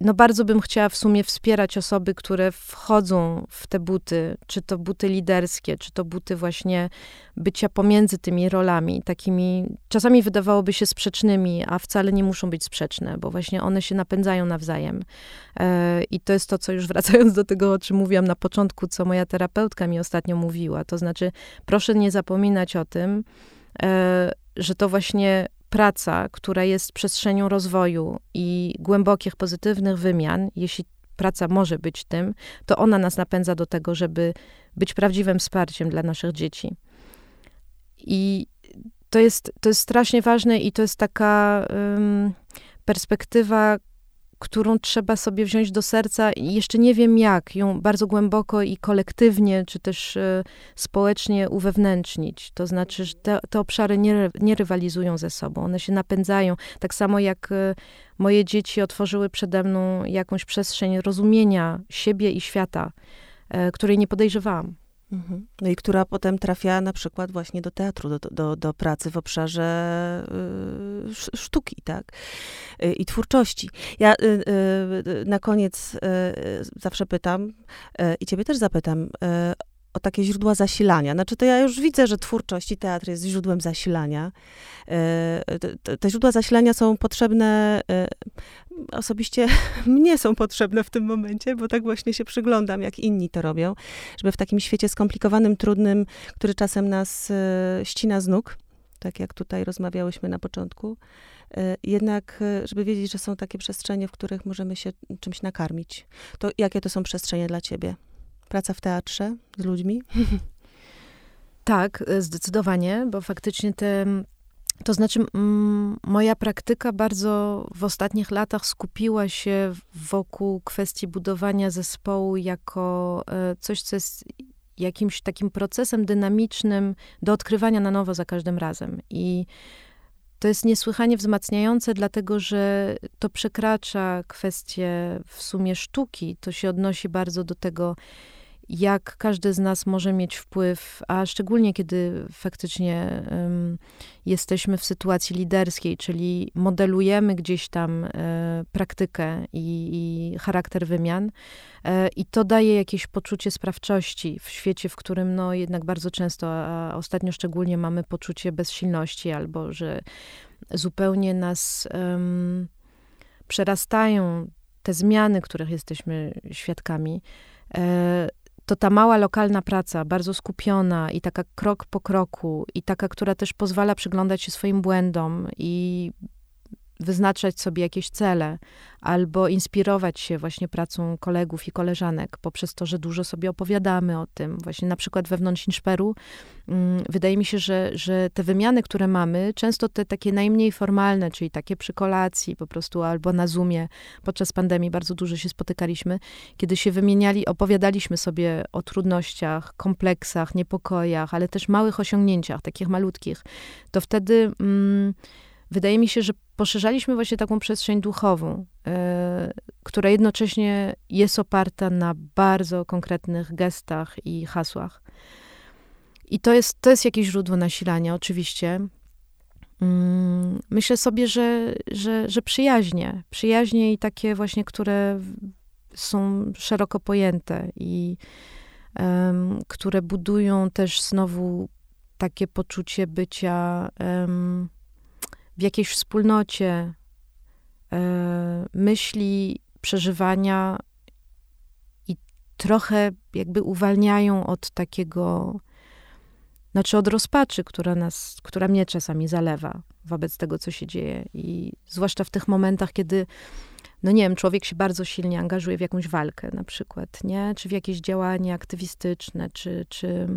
no bardzo bym chciała w sumie wspierać osoby, które wchodzą w te buty, czy to buty liderskie, czy to buty właśnie bycia pomiędzy tymi rolami, takimi czasami wydawałoby się sprzecznymi, a wcale nie muszą być sprzeczne, bo właśnie one się napędzają nawzajem. E, I to jest to, co już wracając do tego, o czym mówiłam na początku, co moja terapeutka mi ostatnio mówiła. To znaczy, proszę nie zapominać o tym, e, że to właśnie praca, która jest przestrzenią rozwoju i głębokich, pozytywnych wymian, jeśli praca może być tym, to ona nas napędza do tego, żeby być prawdziwym wsparciem dla naszych dzieci. I to jest, to jest strasznie ważne i to jest taka um, perspektywa, którą trzeba sobie wziąć do serca i jeszcze nie wiem jak, ją bardzo głęboko i kolektywnie, czy też e, społecznie uwewnętrznić. To znaczy, że te, te obszary nie, nie rywalizują ze sobą, one się napędzają. Tak samo jak e, moje dzieci otworzyły przede mną jakąś przestrzeń rozumienia siebie i świata, e, której nie podejrzewałam. Mhm. No i która potem trafia na przykład właśnie do teatru, do, do, do pracy w obszarze y, sztuki, tak? Y, I twórczości. Ja y, na koniec zawsze pytam i ciebie też zapytam o takie źródła zasilania. Znaczy, to ja już widzę, że twórczość i teatr jest źródłem zasilania. Te, te źródła zasilania są potrzebne osobiście mnie są potrzebne w tym momencie, bo tak właśnie się przyglądam, jak inni to robią, żeby w takim świecie skomplikowanym, trudnym, który czasem nas e, ścina z nóg, tak jak tutaj rozmawiałyśmy na początku, e, jednak, e, żeby wiedzieć, że są takie przestrzenie, w których możemy się czymś nakarmić. To jakie to są przestrzenie dla ciebie? Praca w teatrze z ludźmi? Tak, zdecydowanie, bo faktycznie te To znaczy, moja praktyka bardzo w ostatnich latach skupiła się wokół kwestii budowania zespołu jako e, coś, co jest jakimś takim procesem dynamicznym do odkrywania na nowo za każdym razem. I to jest niesłychanie wzmacniające, dlatego że to przekracza kwestię w sumie sztuki. To się odnosi bardzo do tego, jak każdy z nas może mieć wpływ, a szczególnie kiedy faktycznie um, jesteśmy w sytuacji liderskiej, czyli modelujemy gdzieś tam e, praktykę i, i, charakter wymian. E, I to daje jakieś poczucie sprawczości w świecie, w którym no, jednak bardzo często, a ostatnio szczególnie mamy poczucie bezsilności albo że zupełnie nas um, przerastają te zmiany, których jesteśmy świadkami. E, to ta mała lokalna praca, bardzo skupiona i taka krok po kroku, i taka, która też pozwala przyglądać się swoim błędom i wyznaczać sobie jakieś cele, albo inspirować się właśnie pracą kolegów i koleżanek poprzez to, że dużo sobie opowiadamy o tym. Właśnie na przykład wewnątrz Inszperu mm, wydaje mi się, że, że te wymiany, które mamy, często te takie najmniej formalne, czyli takie przy kolacji po prostu albo na Zoomie podczas pandemii bardzo dużo się spotykaliśmy, kiedy się wymieniali, opowiadaliśmy sobie o trudnościach, kompleksach, niepokojach, ale też małych osiągnięciach, takich malutkich, to wtedy... Mm, wydaje mi się, że poszerzaliśmy właśnie taką przestrzeń duchową, e, która jednocześnie jest oparta na bardzo konkretnych gestach i hasłach. I to jest, to jest jakieś źródło nasilania, oczywiście. Mm, myślę sobie, że, że, że przyjaźnie, przyjaźnie i takie właśnie, które są szeroko pojęte i które budują też znowu takie poczucie bycia w jakiejś wspólnocie e, myśli, przeżywania i trochę jakby uwalniają od takiego, znaczy od rozpaczy, która nas, która mnie czasami zalewa wobec tego, co się dzieje. I zwłaszcza w tych momentach, kiedy no nie wiem, człowiek się bardzo silnie angażuje w jakąś walkę na przykład, nie? Czy w jakieś działanie aktywistyczne, czy, czy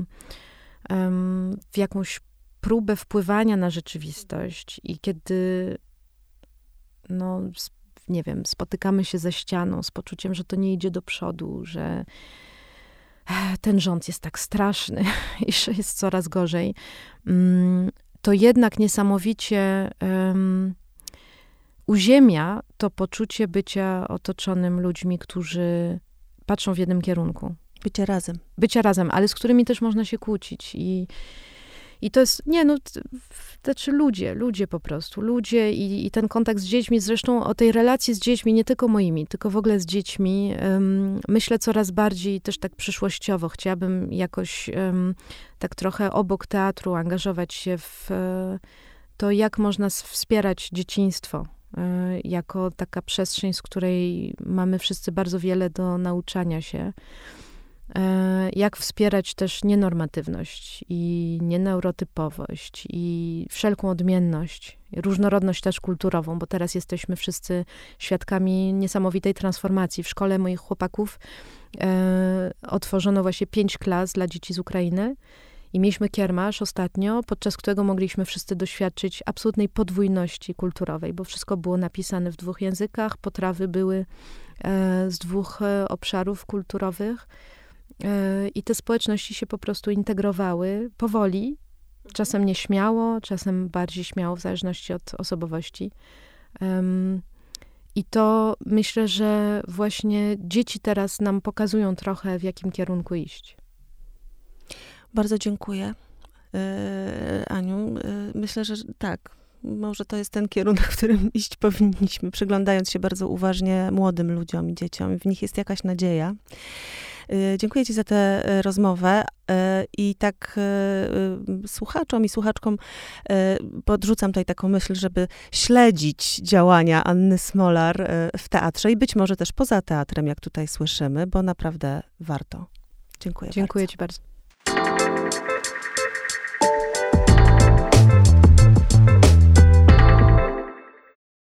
um, w jakąś próbę wpływania na rzeczywistość i kiedy, no, nie wiem, spotykamy się ze ścianą z poczuciem, że to nie idzie do przodu, że ten rząd jest tak straszny i że jest coraz gorzej, mm, to jednak niesamowicie um, uziemia to poczucie bycia otoczonym ludźmi, którzy patrzą w jednym kierunku. Bycia razem. Bycia razem, ale z którymi też można się kłócić i i to jest, nie no, znaczy ludzie, ludzie po prostu, ludzie i, i, ten kontakt z dziećmi, zresztą o tej relacji z dziećmi, nie tylko moimi, tylko w ogóle z dziećmi, um, myślę coraz bardziej też tak przyszłościowo. Chciałabym jakoś um, tak trochę obok teatru angażować się w e, to, jak można wspierać dzieciństwo, e, jako taka przestrzeń, z której mamy wszyscy bardzo wiele do nauczania się. E, jak wspierać też nienormatywność i nieneurotypowość i wszelką odmienność, różnorodność też kulturową, bo teraz jesteśmy wszyscy świadkami niesamowitej transformacji. W szkole moich chłopaków e, otworzono właśnie pięć klas dla dzieci z Ukrainy i mieliśmy kiermasz ostatnio, podczas którego mogliśmy wszyscy doświadczyć absolutnej podwójności kulturowej, bo wszystko było napisane w dwóch językach, potrawy były e, z dwóch e, obszarów kulturowych I te społeczności się po prostu integrowały powoli, czasem nieśmiało, czasem bardziej śmiało, w zależności od osobowości. I to myślę, że właśnie dzieci teraz nam pokazują trochę, w jakim kierunku iść. Bardzo dziękuję, e, Aniu. E, myślę, że tak. Może to jest ten kierunek, w którym iść powinniśmy, przyglądając się bardzo uważnie młodym ludziom i dzieciom. W nich jest jakaś nadzieja. Y, dziękuję Ci za tę y, rozmowę y, i tak słuchaczom i słuchaczkom podrzucam tutaj taką myśl, żeby śledzić działania Anny Smolar w teatrze i być może też poza teatrem, jak tutaj słyszymy, bo naprawdę warto. Dziękuję Dziękuję bardzo. Ci bardzo.